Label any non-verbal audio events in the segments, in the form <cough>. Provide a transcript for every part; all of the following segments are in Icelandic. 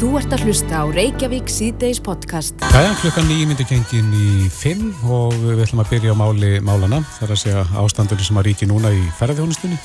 Þú ert að hlusta á Reykjavík síðdeis podcast. Jæja, klukkan nýjum myndi kengin í fimm og við ætlum að byrja á máli málana. Það er að segja ástandunni sem að ríki núna í ferðarþjónustunni.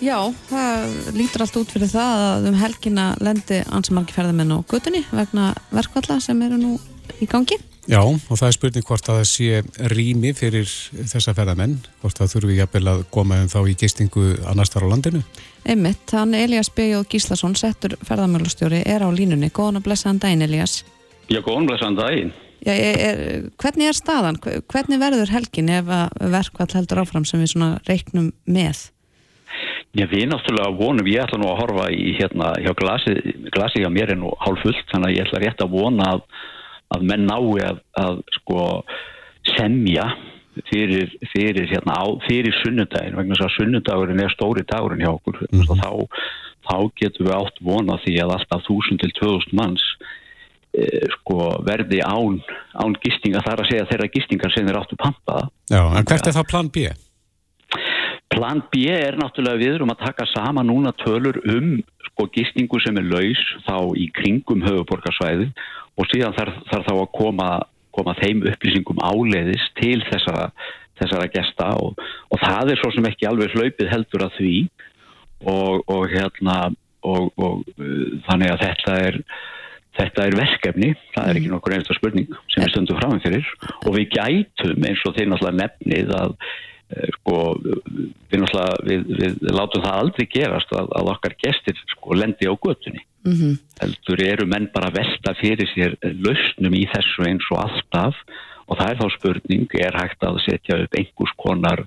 Já, það lítur allt út fyrir það að um helgina lendi ansamarki ferðarmenn á gutunni vegna verkvalla sem eru nú í gangi. Já, og það er spurning hvort að það sé rými fyrir þessa ferðarmenn, hvort það þurfi jafnvel að koma um þá í gistingu annars þar á landinu. Einmitt, hann Elias B.J. Gíslason, settur ferðarmjölustjóri, er á línunni. Góðan og blessaðan daginn, Elias. Já, góðan og blessaðan daginn. Já, er, er, hvernig er staðan? Hvernig verður helgin ef verkvall heldur áfram sem við svona reiknum með? Já, við náttúrulega vonum, ég ætla nú að horfa í hérna, hjá glasi, glasi hjá mér er nú hálf fullt, þannig að ég ætla rétt að vona að að menn nái að, að sko semja fyrir, fyrir, hérna, á, fyrir sunnudagin vegna þess að sunnudagurinn er stóri dagurinn hjá okkur mm -hmm. þá, þá getum við átt vona því að alltaf 1000 til 2000 manns e, sko, verði án, án gistinga þar að segja þeirra gistingar sem er áttu pampa Já, en hvert er það plan B? Plan B er náttúrulega við erum að taka sama núna tölur um sko gistingu sem er laus þá í kringum höfuborgarsvæði og síðan þarf, þarf þá að koma, koma þeim upplýsingum áleiðis til þessara, þessara gesta og, og það er svo sem ekki alveg hlaupið heldur að því. Og, og hérna og, og uh, þannig að þetta er Þetta er verkefni, það er ekki mm. nokkur einasta spurning sem við stöndum fram fyrir. Og við gætum eins og þeir náttúrulega nefnið að sko, við, við, við látum það aldrei gerast að, að okkar gestir sko, lendi á götunni. Mm -hmm. heldur eru menn bara velta fyrir sér lausnum í þessu eins og alltaf. Og það er þá spurning er hægt að setja upp einhvers konar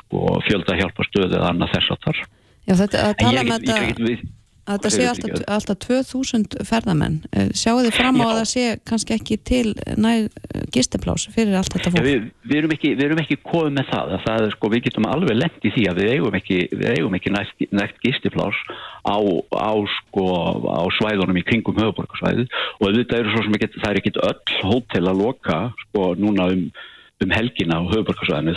sko, fjölda hjálpa stöðu eða annað þess að þar Já, þetta, að tala um þetta að þetta sé alltaf, alltaf 2000 ferðamenn. Eh, sjáu þið fram á Já. að það sé kannski ekki til næg eh, gistiplás fyrir allt þetta fólk? við, við, erum ekki, við erum ekki komið með það, það er, sko, við getum alveg lengt í því að við eigum ekki, við eigum ekki nægt, nægt gistiplás á, á, sko, á svæðunum í kringum höfuborgarsvæðu og þetta eru svo sem get, það er ekkit öll hótel að loka sko, núna um um helgina á höfuborgarsvæðinu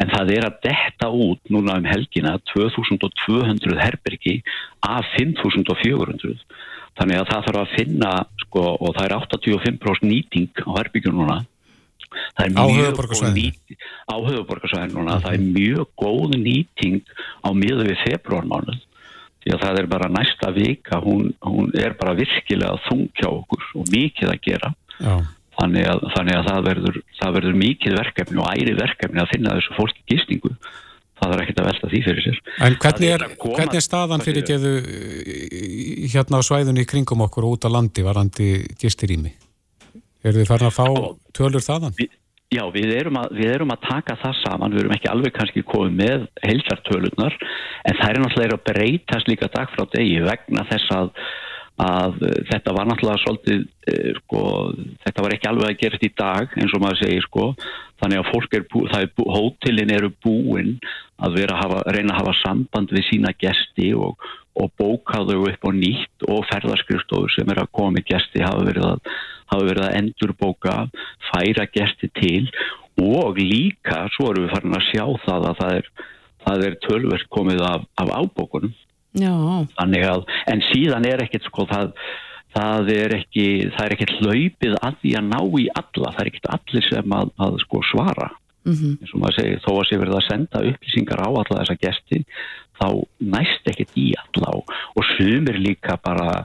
en það er að detta út núna um helgina 2200 herbergi af 5400 þannig að það þarf að finna sko, og það er 85% nýting á herbyggjum núna. Á höfuborgarsvæðinu á höfuborgarsvæðinu núna. Okay. það er mjög góð nýting á miður við februarmánuð því að það er bara næsta vika hún, hún er bara virkilega þungja okkur og mikið að gera. Já. Þannig að, þannig að það, verður, það verður mikið verkefni og æri verkefni að finna þessu fólki gísningu. Það er ekkert að velta því fyrir sér. En hvernig er, hvernig er staðan fyrir geðu hérna á svæðunni kringum okkur út á landi varandi gistirími? Er þið farin að fá tölur þaðan? Vi, já, við erum, að, við erum að taka það saman. Við erum ekki alveg kannski komið með heilsartölunar en það er náttúrulega að breytast líka dag frá degi vegna þess að að eh, þetta var náttúrulega svolítið, eh, sko, þetta var ekki alveg að gerast í dag eins og maður segir sko, þannig að fólk er, bú, er bú, hótelin eru búin að vera að hafa, reyna að hafa samband við sína gesti og, og bóka þau upp á nýtt og ferðarskrifstofur sem er að með gesti hafa verið að, hafa verið að endur bóka, færa gesti til. Og líka, svo erum við farin að sjá það að það er, það er tölverk komið af, af ábókunum að, en síðan er ekkert sko það, það er ekki það er ekkert hlaupið að því að ná í alla, það er ekkert allir sem að, að sko svara. Mm -hmm. eins og maður segir, þó að sé verið að senda upplýsingar á alla þessa gesti þá næst ekkert í alla og, og sumir líka bara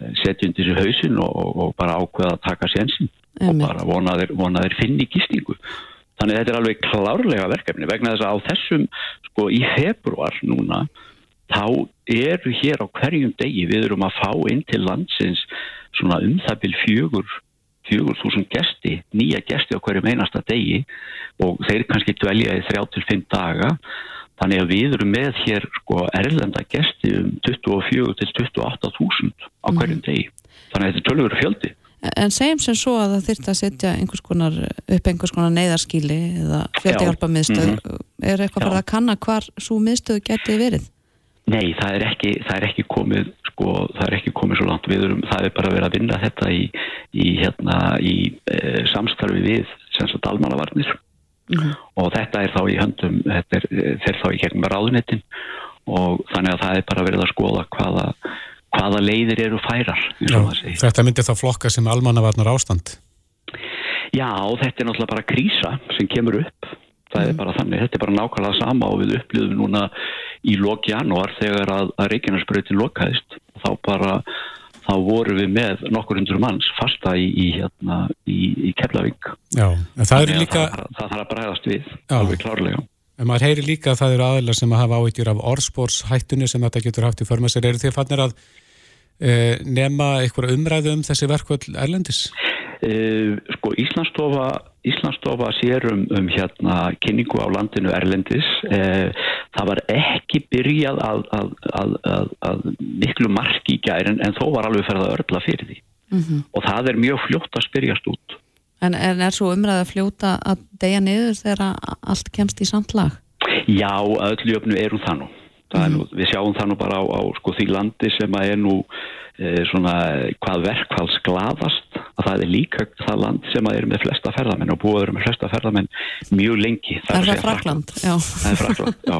eh, setja undir sér hausin og, og, bara ákveða að taka sensin og bara vonaðir, vonaðir finni gístingu þannig þetta er alveg klárlega verkefni vegna þess að á þessum sko í februar núna þá eru hér á hverjum degi við erum að fá inn til landsins svona um það byrj fjögur fjögur þúsund gesti, nýja gesti á hverjum einasta degi og þeir kannski dvelja í þrjá til fimm daga þannig að við erum með hér sko erlenda gesti um 24 til 28 þúsund á mhm. hverjum degi þannig að þetta er tölur fjöldi En segjum sem svo að það þurft að setja einhvers konar, upp einhvers konar neyðarskíli eða fjöldihjálpa miðstöð mm -hmm. er eitthvað fyrir að kanna hvar svo miðstöð geti verið? Nei, það er ekki, það er ekki komið sko, það er ekki komið svo langt. Við erum, það er bara verið að vinna þetta í, í, hérna, í e, samstarfi við sem almannavarnir. Mm og þetta er þá í höndum þetta er, er þá í gegnum ráðunettin og þannig að það er bara verið að skoða hvaða, hvaða leiðir eru færar Já, Þetta myndi þá flokka sem almannavarnar ástand? Já, þetta er náttúrulega bara krísa sem kemur upp. Það er mm. bara þannig, þetta er bara nákvæmlega sama og við upplýðum núna í lok janúar þegar að, að Reykjanesbröðin lokaðist þá bara þá voru við með nokkur hundur manns fasta í, í, hérna, í, í Keflavík Já, en það eru líka það, það þarf að bregðast við, Já. alveg klárlega En maður heyri líka að það eru aðeins sem að hafa áhyggjur af orðspórshættunni sem þetta getur haft í förmessir. Er þið fannir að e, nema einhverja umræðu um þessi verkvöld erlendis? E, sko Íslandstofa Íslandstofa sér um, um hérna kynningu á landinu erlendis. E, það var ekki byrjað að, að, að, að miklu marki í gærin en þó var alveg ferða örla fyrir því. Mm -hmm. Og það er mjög fljótt að spyrjast út. En, en er svo umræðið að fljóta að deyja niður þegar allt kemst í samt lag? Já, öllu öfnu erum það nú. Það mm. nú við sjáum það nú bara á, á sko, því landi sem að er nú e, svona hvað verkfalls gladast að það er líka það land sem að er með flesta ferðamenn og búið með flesta ferðamenn mjög lengi. Það, það er Frakland, já. Það er Frakland, já.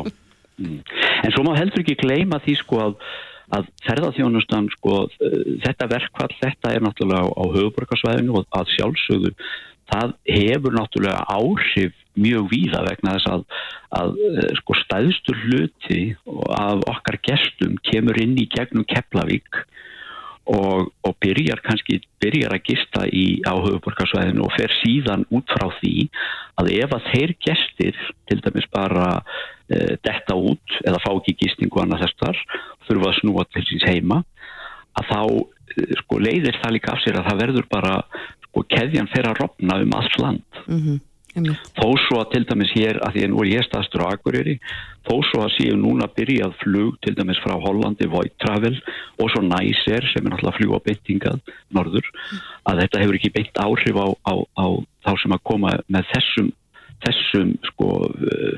Mm. En svo má heldur ekki gleyma því sko að að ferðarþjónustan sko þetta verkvall, þetta er náttúrulega á, á höfuborgarsvæðinu og að sjálfsögðu það hefur náttúrulega áhrif mjög víða vegna þess að, að eh, sko stæðstur hluti af okkar gestum kemur inn í gegnum Keflavík og, og byrjar kannski byrjar að gista í áhugaborgarsvæðinu og fer síðan út frá því að ef að þeir gestir til dæmis bara e, detta út eða fá ekki gistingu annað þessar þurfa að snúa til síns heima að þá e, sko leiðir það líka af sér að það verður bara sko keðjan fer að rofna um alls land mm -hmm. Þó svo að til dæmis hér, að því að nú er ég staðstur á Akureyri, þó svo að séu núna byrjað flug til dæmis frá Hollandi, Void Travel og svo Næser sem er náttúrulega flug á beintingað norður, að þetta hefur ekki beint áhrif á, á, á þá sem að koma með þessum, þessum sko,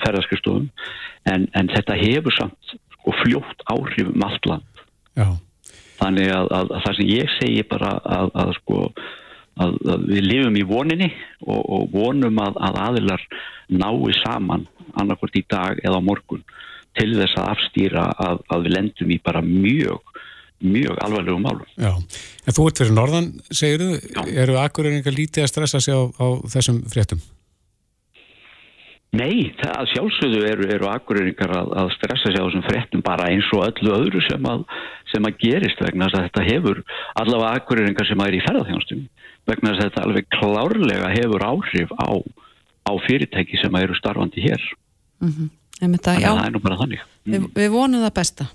ferðarskustofum en, en þetta hefur samt sko, fljótt áhrif um allt land. Já. Þannig að, að, að það sem ég segi bara að, að sko að, að við lifum í voninni og, og vonum að, að aðilar nái saman annarkort í dag eða morgun til þess að afstýra að, að við lendum í bara mjög mjög alvarlegum málum. Já, en þú ert fyrir norðan, segir þú, eru akkurýringar lítið að stressa sig á, á þessum fréttum? Nei, það sjálfsögðu eru, eru akkurýringar að, að stressa sig á þessum fréttum bara eins og öllu öðru sem að, sem að gerist vegna að þetta hefur allavega akkurýringar sem að er í ferðarþjónastum vegna þess að þetta alveg klárlega hefur áhrif á, á fyrirtæki sem eru starfandi hér mm -hmm. þetta, að það er nú bara þannig mm. við, við vonum það besta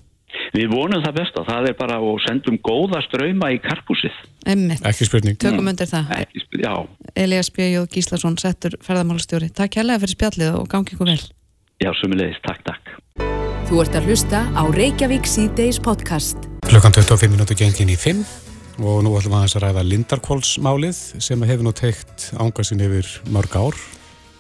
Við vonum það besta, það er bara og sendum góða ströyma í karpúsið. Emmitt, tökum undir það. Spurning, Elias Björn Gíslason settur ferðarmálastjóri, takk hérlega fyrir spjallið og gangi ykkur vel. Já, sumulegis, takk, takk. Þú ert að hlusta á Reykjavík C-Days podcast. Klukkan 25 minúti gengin í 5 og nú ætlum við að ræða Lindarkvólsmálið sem hefur nú teikt ángasin yfir mörg ár.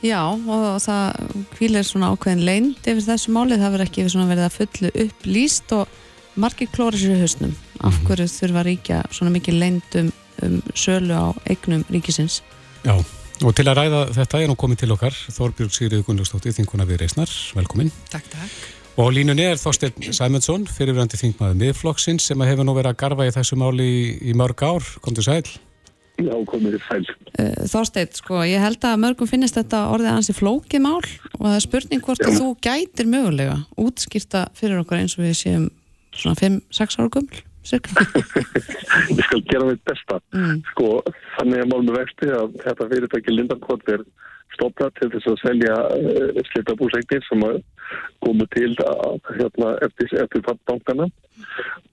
Já og það kvílir svona ákveðin leind yfir þessu málið, það verður ekki verið að fullu upp líst og margir klóri sér í hausnum. Af mhm. hverju þurfa ríkja svona mikið leind um, um sölu á eignum ríkisins? Já og til að ræða þetta er nú komið til okkar Þorbjörg Sigriður Gunnlaugstóttir, þinguna við Reysnar, velkomin. Takk, takk. Og línunni er Þorstein Sæmundsson, fyrirverandi þingmaður miðflokksins sem hefur nú verið að garfa í þessu máli í, í mörg ár. Kom til sæl? Já, komið til sæl. Uh, Þorstein, sko, ég held að mörgum finnist þetta orðið ansi flókið mál og það er spurning hvort Já. að þú gætir mögulega útskýrta fyrir okkur eins og við séum svona 5-6 ára gummul, cirka. <laughs> Ég skal gera mitt besta. Mm. Sko, þannig að málum við vexti að þetta fyrirtæki Lindarkvot er stopnað til þess að selja eh, slitabúseignir sem komu til að, hérna, eftir, eftir fattbankana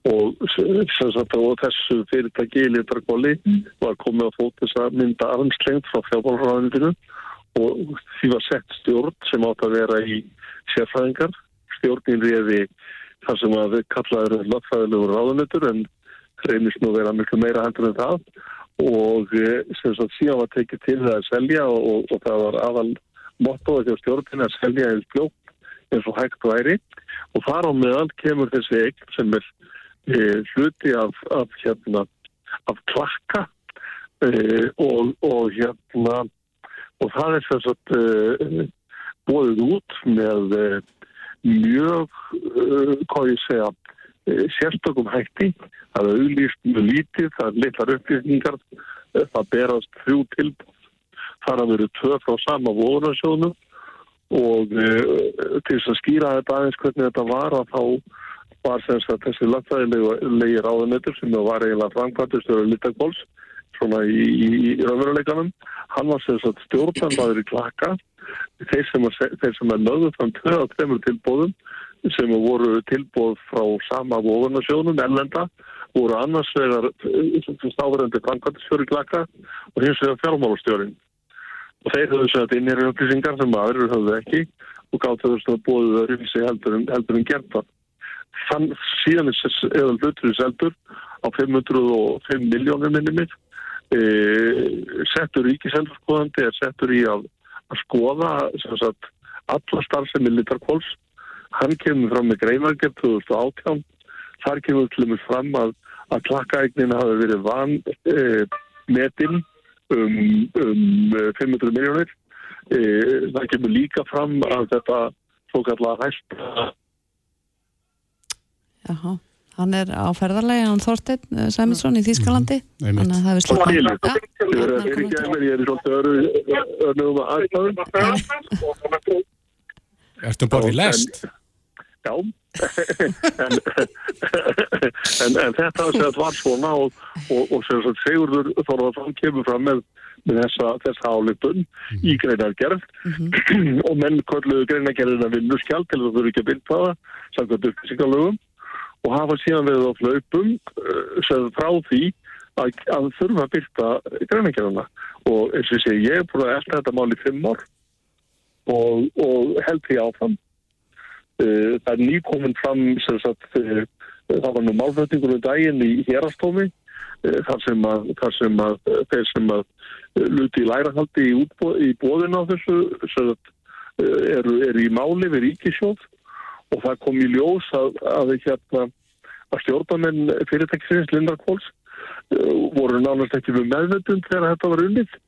og, sagt, og þessu fyrirtæki í Litarkóli var komið á fót þess að mynda armslengt frá fjármálfræðinu og því var sett stjórn sem átt að vera í sérfræðingar. Stjórnin reði þar sem að við kallaður lögfræðilegur ráðunötur en reynist nú vera miklu meira hendur en það. Og eh, sem sagt síðan var tekið til það að selja og, og, það var aðal mottoði hjá stjórnina að selja eða fljótt eins og hægt væri og þar á meðan kemur þessi eign sem er e, hluti af, af, hérna, af klakka e, og, og hérna og það er sem sagt e, bóðið út með mjög, hvað ég segja e, sérstökum hætti. Það er auðlýst mjög lítið, það er litlar upplýsningar, e, það berast þrjú tilbúð. Það er að veru tvö frá sama vorunarsjónu og e, til þess að skýra þetta aðeins hvernig þetta var að þá var semst að þessi lagfræðilegi ráðanettur sem var eiginlega framkvæmtustöru Littakóls svona í, í, í raunveruleikanum. Hann var semst að stjórnandaður í klaka þeir sem er lögðu þann tvö að trefur tilbóðum sem voru tilbóð frá sama vofunasjónum, ellenda voru annars vegar stáðurendi framkvæmstjóri klaka og hins vegar fjármálastjórin og þeir höfðu sett inn í upplýsingar sem aðrir höfðu ekki og gátt þau að bóðu þau rýfisi heldur en, en gert það þann síðan er hluturins eldur á 505 miljónir minnumir e, settur ríkisendurskoðandi er settur í að, að skoða sagt, alla starfsemi litarkóls hann kemur fram með greinargerð 2018 þar kemur fram að, að klakkaegnina hafi verið van e, metinn um, um 500 miljónir e, það kemur líka fram að þetta svo kallar hæsta Jaha, hann er á ferðarlega hann Þorstein eh, Sæminsson í Þýskalandi. mm, að það hefur slutað Ég er ekki að mér, ég er svolítið örnum að aðstæðum. Ertum í lest? Já. <laughs> En, en, en þetta var svona og, og, og Sigurður Þorðarsson kemur fram með, með þessa, þessa álipun mm. í greinargerð. Mm -hmm. <clears throat> og menn kolluðu greinargerðina vinnuskjald til það þurfi ekki að byrja það samkvæmt upplýsingalögum. Og hafa síðan við á flaupum uh, frá því að, að þurfa að byrta greinargerðina. Og eins og sé ég er búin að elda þetta mál í fimm ár og, og held því áfram það er nýkominn fram sagt, uh, það var nú málflötningur um daginn í hérastómi uh, þar sem að, þar sem að þeir sem að luti í lærahaldi í, í bóðinu á þessu sagt, eru, eru í máli við ríkisjóð og það kom í ljós að, að, hérna, að stjórnamenn fyrirtækisins Lindarkóls voru nánast ekki við meðvöndum þegar þetta var unnið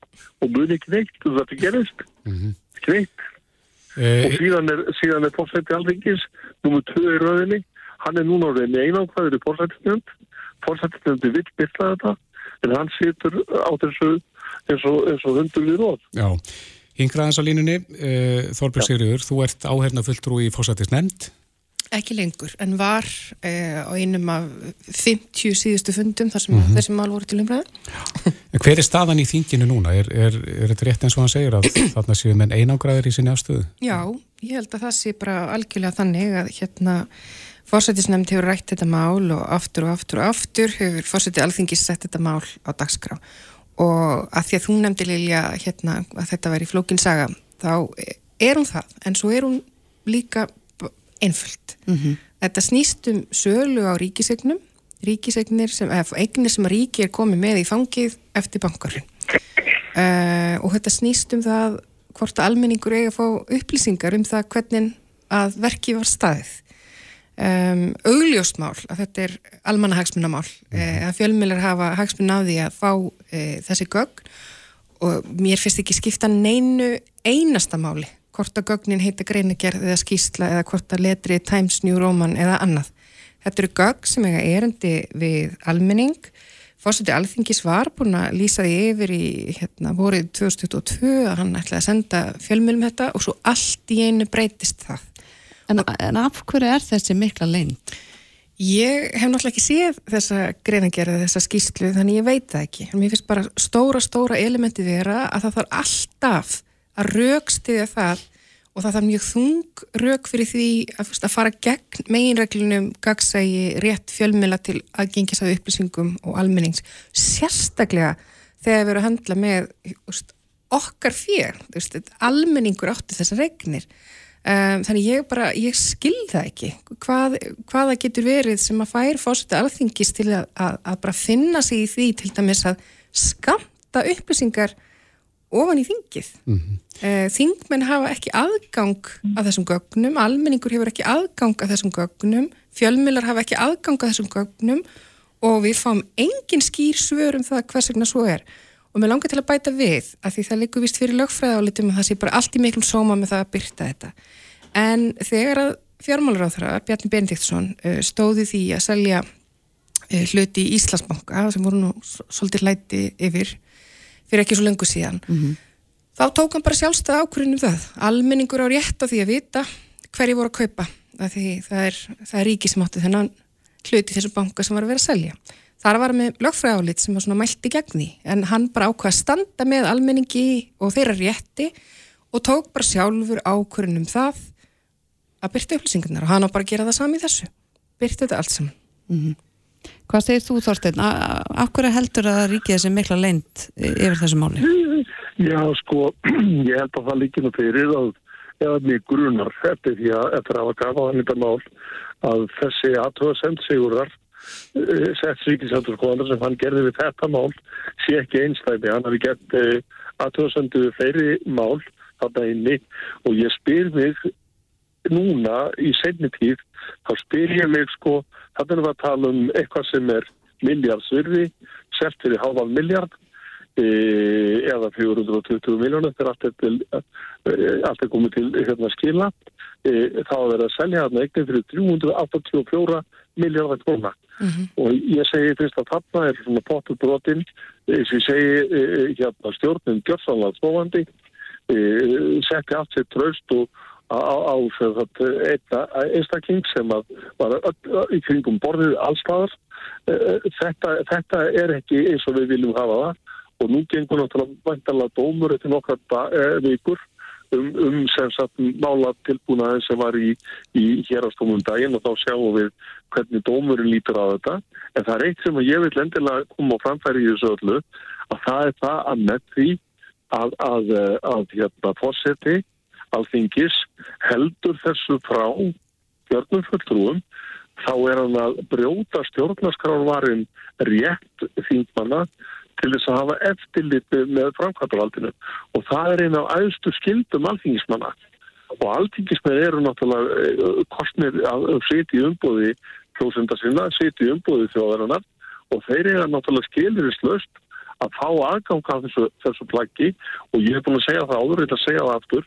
og muni ekki neitt og þetta gerist. Mm og síðan er, er fórsætti alþingis nummið 2 í rauninni hann er núna orðinni einákvæður í fórsættinönd fórsættinöndi vill byrla þetta en hann situr á þessu eins og, og hundur við róð Já, yngraðans á línunni. Uh, Þorbjörn Sigriður, þú ert áherna fulltrú í fórsættisnefnd Ekki lengur, en var eh, á einum af 50 síðustu fundum þar sem mm -hmm. þessi mál voru til umræðu. <laughs> Hver er staðan í þinginu núna? Er, er, er þetta rétt eins og hann segir að <clears throat> þarna séu menn einangræðir í sinni afstöðu? Já, ég held að það sé bara algjörlega þannig að hérna fórsættisnefnd hefur rætt þetta mál og aftur og aftur og aftur hefur fórsætti alþingis sett þetta mál á dagskrá og að því að þú nefndi Lilja hérna að þetta væri flókinsaga þá er hún það en svo er hún líka einföld. Mm -hmm. Þetta snýst um sölu á ríkisegnum, ríkisegnir sem, eða eignir sem að ríki er komið með í fangið eftir bankarinn. Uh, og þetta snýst um það hvort að almenningur eiga að fá upplýsingar um það hvernig að verki var staðið. Um, augljóstmál að þetta er almanna hagsmunamál mm -hmm. uh, að fjölmjölar hafa hagsmun á því að fá uh, þessi gögn og mér finnst ekki skipta neinu einasta máli hvort að gögnin heita greinagerð eða skýsla eða hvort að letri Times New Roman eða annað. Þetta eru gögn sem eiga erendi við almenning. Fórseti Alþingis var búin að lýsa því yfir í hérna, vorið 2022 að hann ætlaði að senda fjölmjölum þetta og svo allt í einu breytist það. En, en af hverju er þessi mikla leint? Ég hef náttúrulega ekki séð þessa greinagerð þessa skýslu þannig ég veit það ekki. Mér finnst bara stóra, stóra elementi vera að það þarf alltaf að raukstiðja það og það þarf mjög þung rauk fyrir því að, að fara gegn meginreglunum gagsægi rétt fjölmila til aðgengisaðu upplýsingum og almennings sérstaklega þegar við erum að handla með úst, okkar fér almenningur átti þessar regnir. Um, þannig ég bara, ég skilða ekki. Hvað, hvaða getur verið sem að fær fórseti alþingis til að, að, að bara finna sig í því til dæmis að skamta upplýsingar ofan í þingið. Mm -hmm. Þingmenn hafa ekki aðgang að þessum gögnum, almenningur hefur ekki aðgang að þessum gögnum, fjölmjölar hafa ekki aðgang að þessum gögnum og við fáum engin skýr svör um það hvers vegna svo er. Og mér langar til að bæta við að því það likur vist fyrir lögfræðálitum að það sé bara allt í miklum sóma með það að byrta þetta. En þegar að fjármálaráþra, Bjarni Benediktsson, uh, stóði því að selja uh, hluti í Íslandsbanka sem voru nú svolítið læti yfir fyrir ekki svo lengur síðan. Mm -hmm. Þá tók hann bara sjálfstæð ákvörðinu um það. Almenningur á rétt á því að vita hverju voru að kaupa. Því það er, það er ríki sem átti þennan hluti þessu banka sem var að vera að selja. Þar var með lögfræðálit sem var svona mælt í gegn því en hann bara ákvaði að standa með almenningi og þeirra rétti og tók bara sjálfur ákvörðinu um það að byrta upplýsingarnar og hann á bara að gera það sami þessu byrta þetta allt saman mm -hmm. Hvað segir þú Þorstein? Akkur heldur að ríkið þessi mikla leint yfir þessu máli? Já sko, <clears throat> ég held að það líkinu fyrir að eða mjög grunar eftir því að eftir að hafa gafað hann þetta mál að þessi aðtöða sendsigurar eh, sett svíkisendur skoðandar sem hann gerði við þetta mál sé ekki einstæmi, hann hafi gett eh, aðtöða sendu fleiri mál þarna inni og ég spyr mig núna í segni tíð þá spyr ég mig sko þannig að við að tala um eitthvað sem er miljardsvirði, selt fyrir halvan miljard e, eða 420 miljónir þegar allt er, e, allt er komið til hérna, skila e, þá er að selja þarna eitthvað fyrir 384 miljardar króna mm -hmm. og ég segi fyrst að þarna er svona pottur brotinn eins og ég segi e, e, hérna, stjórnum gjörsanlega spóandi e, setti allt sér tröst og á, einna einstakling sem var í kringum borðið allstaðar. Eh, þetta, þetta er ekki eins og við viljum hafa það og nú gengur náttúrulega vantanlega dómur eftir nokkar eh, vikur um, um sem sagt mála tilbúnaðin sem var í, í hérastómum daginn og þá sjáum við hvernig dómurinn lítur á þetta. En það er eitt sem ég vil endilega koma á framfæri í þessu öllu að það er það að með því að, að, að, að hérna fórseti alþingis heldur þessu frá fjörnum fulltrúum þá er hann að brjóta stjórnarskrárvarin rétt þingmanna til þess að hafa eftirlit með framkvæmdavaldinu og það er eina af aðstu skildum alþingismanna. Og alþingismenn eru náttúrulega eh, kostnir að setja í umbúði klósenda sinna, setja í umbúði þjóðarinnar. Og þeir eru náttúrulega skilirislöst að fá aðgang á þessu, þessu plaggi. Og ég hef búin að segja það áður, þetta segja það aftur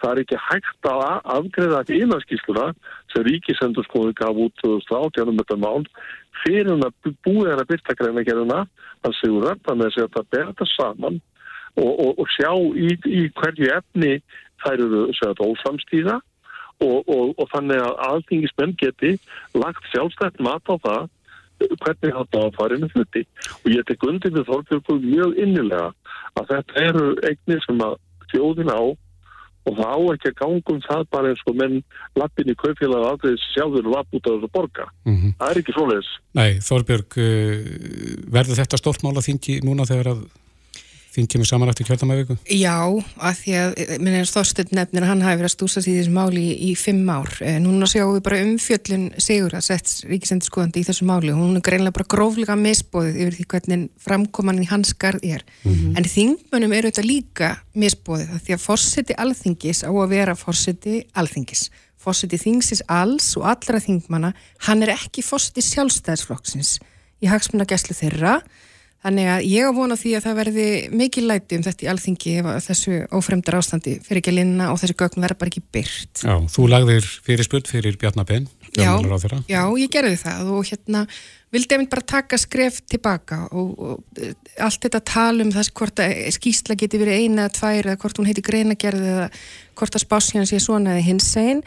það er ekki hægt að afgreða einaskísluna sem Ríkisendur skoði gaf út 2018 um þetta mál fyrir hann að búið hann að byrta greina gerðuna hann segur þetta með að þetta ber þetta saman og, og, og sjá í, í hverju efni þær eru þetta ósamstíða og, og þannig að alþingismenn geti lagt sjálfstætt mat á það hvernig þetta áfarinu hluti. Og ég tek undir við þorfjörgum mjög innilega að þetta eru eignir sem að þjóðin á og það á ekki að gangum það bara eins og menn lappin í kaupfélag aðeins sjálfur lapp út af þessu borga. Mm -hmm. Það er ekki svoleiðis. Nei, Þorbjörg, eh, verður þetta stórt mál að þingi núna þegar að þín kemur saman eftir kjöldamæðvíku? Já, að því að, minn er Þorstin nefnir að hann hafi verið að stúsa því þessu máli í, í fimm ár. Eh, núna sjáum við bara umfjöllun Sigur að sett ríkisendurskoðandi í þessu máli og hún er greinlega bara gróflega misbóðið yfir því hvernig framkoman í hans garð er. Mm -hmm. En þingmönum eru þetta líka misbóðið að því að fórseti alþingis á að vera fórseti alþingis. Fórseti þingsins alls og allra þingmana, hann er ekki fórseti sjálfstæðisflokksins í hagsmunna gæslu þeirra Þannig að ég á vona því að það verði mikið læti um þetta í alþingi ef þessu ófremdar ástandi fyrir ekki að linna og þessu gögn verður bara ekki byrt. Já, þú lagðir fyrir spurt fyrir Bjarnabenn. Já, já, ég gerði það og hérna vildi ég bara taka skref tilbaka og, og allt þetta tal um þess hvort að skýsla geti verið eina eða tvær eða hvort hún heiti greinagerði eða hvort að spásjan sé svona eða hins einn.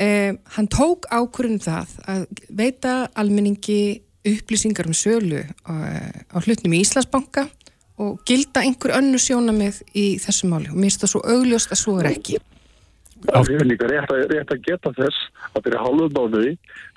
Eh, hann tók ákvörðum það að veita almenningi upplýsingar um sölu á, á hlutnum í Íslandsbanka og gilda einhver önnu sjónamið í þessu máli og mér finnst það svo augljóst að svo er ekki. Það er líka rétt að, rétt að geta þess að fyrir hálfum mánuði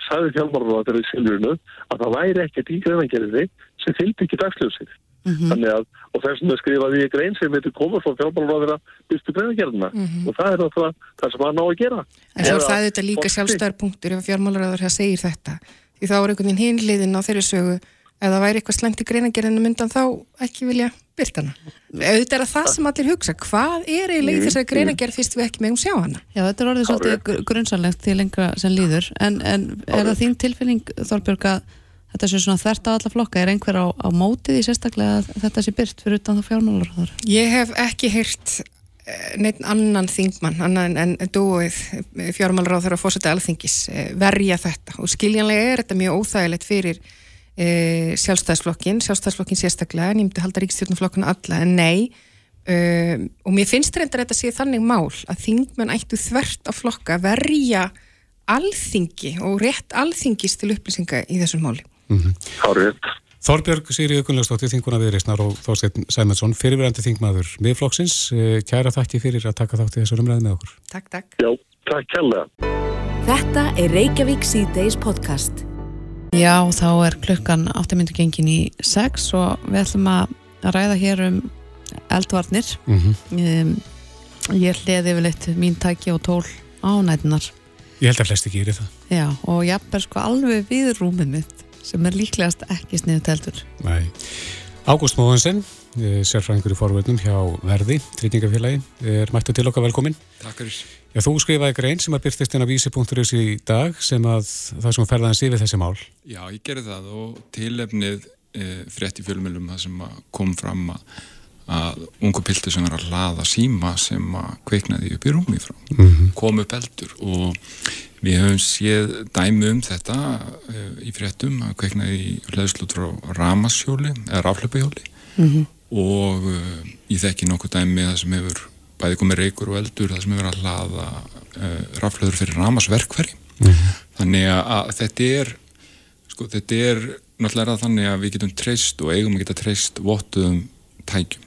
sagði fjálmarður í Silvurinu að það væri ekkert í greinangerðinni sem fylgdi ekki dagsljósið. Mm -hmm. Þannig að, og þessum að skrifaði ég grein sem heitir komur frá fjálmarður að byrstu greinangerðina mm -hmm. og það er það, það sem hann á að gera. En svo er það þetta líka sjálfstæðarpunktur ef fjálmarður að segir þetta því þá er einhvern veginn hinliðin á þeirri sögu. Eða væri eitthvað slengt í greinagerðinu myndan þá ekki vilja byrta hana. Auðvitað er að það sem allir hugsa, hvað er eiginlega í þessari greinagerð fyrst við ekki megum sjá hana? Já, þetta er orðið svolítið grunnsanlegt til lengra sem líður, en, en er það þín tilfinning, Þorbjörg, að þetta sé svona þvert á alla flokka, er einhver á, á mótið í sérstaklega að þetta sé byrt fyrir utan það fjármálar? Ég hef ekki heyrt neitt annan þingmann, annan en dúið fjármálur á þeirra fórsætti alþingis verja þetta og skiljanlega er þetta mjög óþægilegt fyrir e, sjálfstæðsflokkin, sjálfstæðsflokkin sérstaklega, en ég myndi halda ríkstjórnflokkuna alla, en nei um, og mér finnst reyndar þetta að sé þannig mál að þingmenn ættu þvert á flokka verja alþingi og rétt alþingis til upplýsinga í þessum máli. Mm -hmm. Þorbjörg Sýrið Gunnlaugstóttir, þinguna viðreysnar og Þorstein Sæmundsson, fyrirverandi þingmaður miðflokksins. Eh, kæra þakki fyrir að taka þátt í þessu umræði með okkur. Takk, takk. Já, takk kærlega. Þetta er Reykjavík C-Days podcast. Já, þá er klukkan 8 minnur gengin í 6 og við ætlum að ræða hér um eldvarnir mm -hmm. um, ég hliði yfir leitt mín tæki og tól á nætunar Ég held að flesti gerir það Já, og ég er sko alveg við rúmið mitt sem er líklegast ekki sniðu teltur Nei, Ágúst Móðansson sérfræðingur í forvöldnum hjá Verði Tryggingafélagi, er mættu til okkar. Velkomin Takk fyrir. Já, þú skrifaði grein sem að byrtist inn á vísi.is í dag sem að það sem ferðaðins yfir þessi mál. Já, ég gerði það og tilefnið e, frétt í fjölmjölum það sem kom fram að, að ungu piltur sem er að hlaða síma sem að kveiknaði upp í rúmi frá, mm -hmm. kom upp eldur og við höfum séð dæmi um þetta e, í fréttum að kveiknaði í hlæðslut frá ramasjóli eða raflöpahjóli mm -hmm. og e, ég þekki nokkuð dæmi það sem hefur bæði komið reykur og eldur það sem er verið að hlaða uh, raflöður fyrir ramasverkveri mm -hmm. þannig að þetta er sko þetta er náttúrulega þannig að við getum treyst og eigum að geta treyst vottuðum tækjum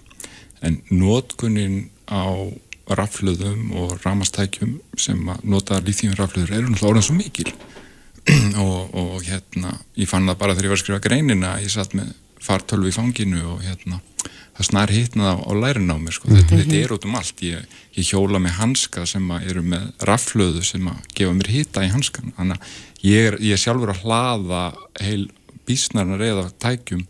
en nótkunnin á raflöðum og ramastækjum sem að nota líþýjum raflöður eru náttúrulega orðan svo mikil. <clears throat> Og, og hérna ég fann það bara þegar ég var að skrifa greinina ég satt með fartölvu í fanginu og hérna það snar hitnað á, á lærin á mér sko. mm -hmm. þetta, þetta er út um allt. Ég, ég hjóla með hanska sem eru með raflöðu sem að gefa mér hita í hanskan þannig að ég er, ég er sjálfur að hlaða heil bísnarnar eða tækjum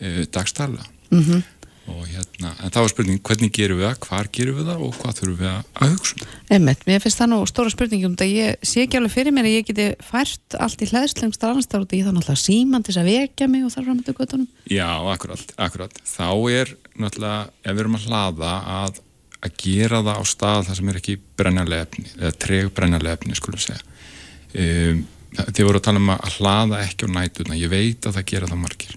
e, dagstæla mm -hmm og hérna, en það var spurning hvernig gerum við það, hvar gerum við það? Og hvað þurfum við að hugsa um? Einmitt, mér finnst það nú stóra spurningum það ég sé ekki alveg fyrir mér að ég geti fært allt í hlæðslengstar annars þá er þetta náttúrulega síman til þess að vekja mig og þar fram til göttunum Já, akkurat, akkurat, þá er náttúrulega, ef við erum að hlaða að, að gera það á stað þar sem er ekki brennarlega efni, eða treg brennarlega efni, skulum segja. Um, Þið voru að tala um að hlaða ekki á nætuna, ég veit að það gera það margir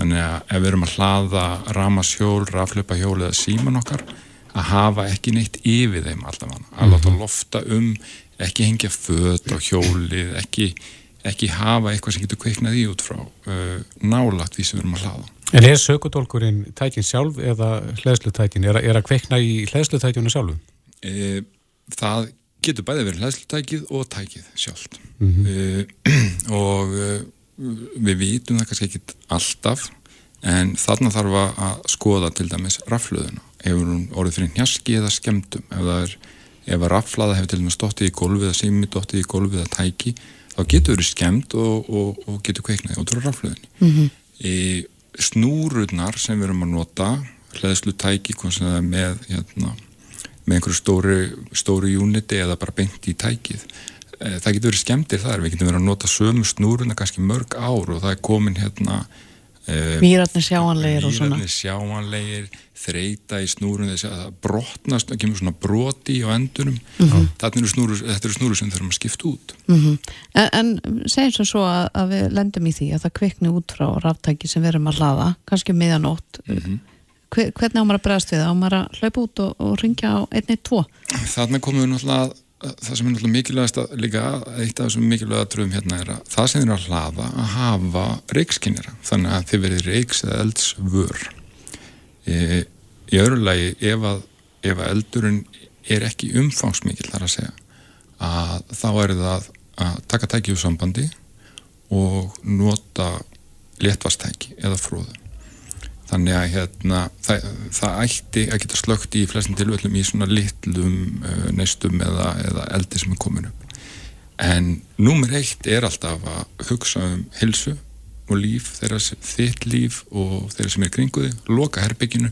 Þannig að ef við erum að hlaða ramasjól, rafleipahjól eða síman okkar að hafa ekki neitt yfir þeim alltaf hann, að láta mhm. lofta um ekki hengja född á hjólið ekki, ekki hafa eitthvað sem getur kveiknað í út frá uh, nálagt því sem við erum að hlaða. En er sökudólkurinn tækin sjálf eða hlæðslutækin? Er, er að kveikna í hlæðslutækjunu sjálfu? E, það getur bæði verið hlæðslutækið og tækið sjálft mm -hmm. e, <clears throat> og við vitum það kannski ekki alltaf en þarna þarf að skoða til dæmis rafluðuna hefur hún orðið fyrir njaski eða skemdum ef það er, ef að raflaða hefur til dæmis stóttið í gólfið eða sími stóttið í gólfið eða tæki þá getur verið skemd og, og, og getur kveiknaði út frá rafluðinni mm -hmm. e, snúrurnar sem við erum að nota hlæðslu tæki með, hérna, með einhverju stóri, stóri uniti eða bara beint í tækið það getur verið skemmtir þar, við getum verið að nota sömu snúruna kannski mörg ár og það er komin hérna Mýratni sjáanlegir og svona. Mýratni sjáanlegir, þreita í snúrun þess að það brotnast, það kemur svona broti á endunum. Mm -hmm. þetta eru snúru, snúru sem þurfum að skipta út. Mm -hmm. En, en segjum svo svo að, að við lendum í því að það kvikni út frá ráftæki sem við erum að laða, kannski miðanótt mm -hmm. hvernig á maður að bregast við á maður að hlaupa út og, og ringja á einni, tvo? Þannig komum við náttúrulega það sem er náttúrulega mikilvægast að líka eitt af þessum mikilvæga tröfum hérna er að það sem er að hlaða að hafa reikskinnira þannig að þið verið reiks eða eldsvör. E, í öðru lagi ef að, ef að eldurinn er ekki umfangsmikil þar að segja að þá er það að taka tæki úr sambandi og nota léttvastæki eða fróðu þannig að hérna, það, það ætti að geta slögt í flestin tilvöldum í svona litlum uh, neistum eða, eða eldi sem er komin upp. En númer eitt er alltaf að hugsa um hilsu og líf, þeirra, þitt líf og þeirra sem er kringuði, loka herbygginu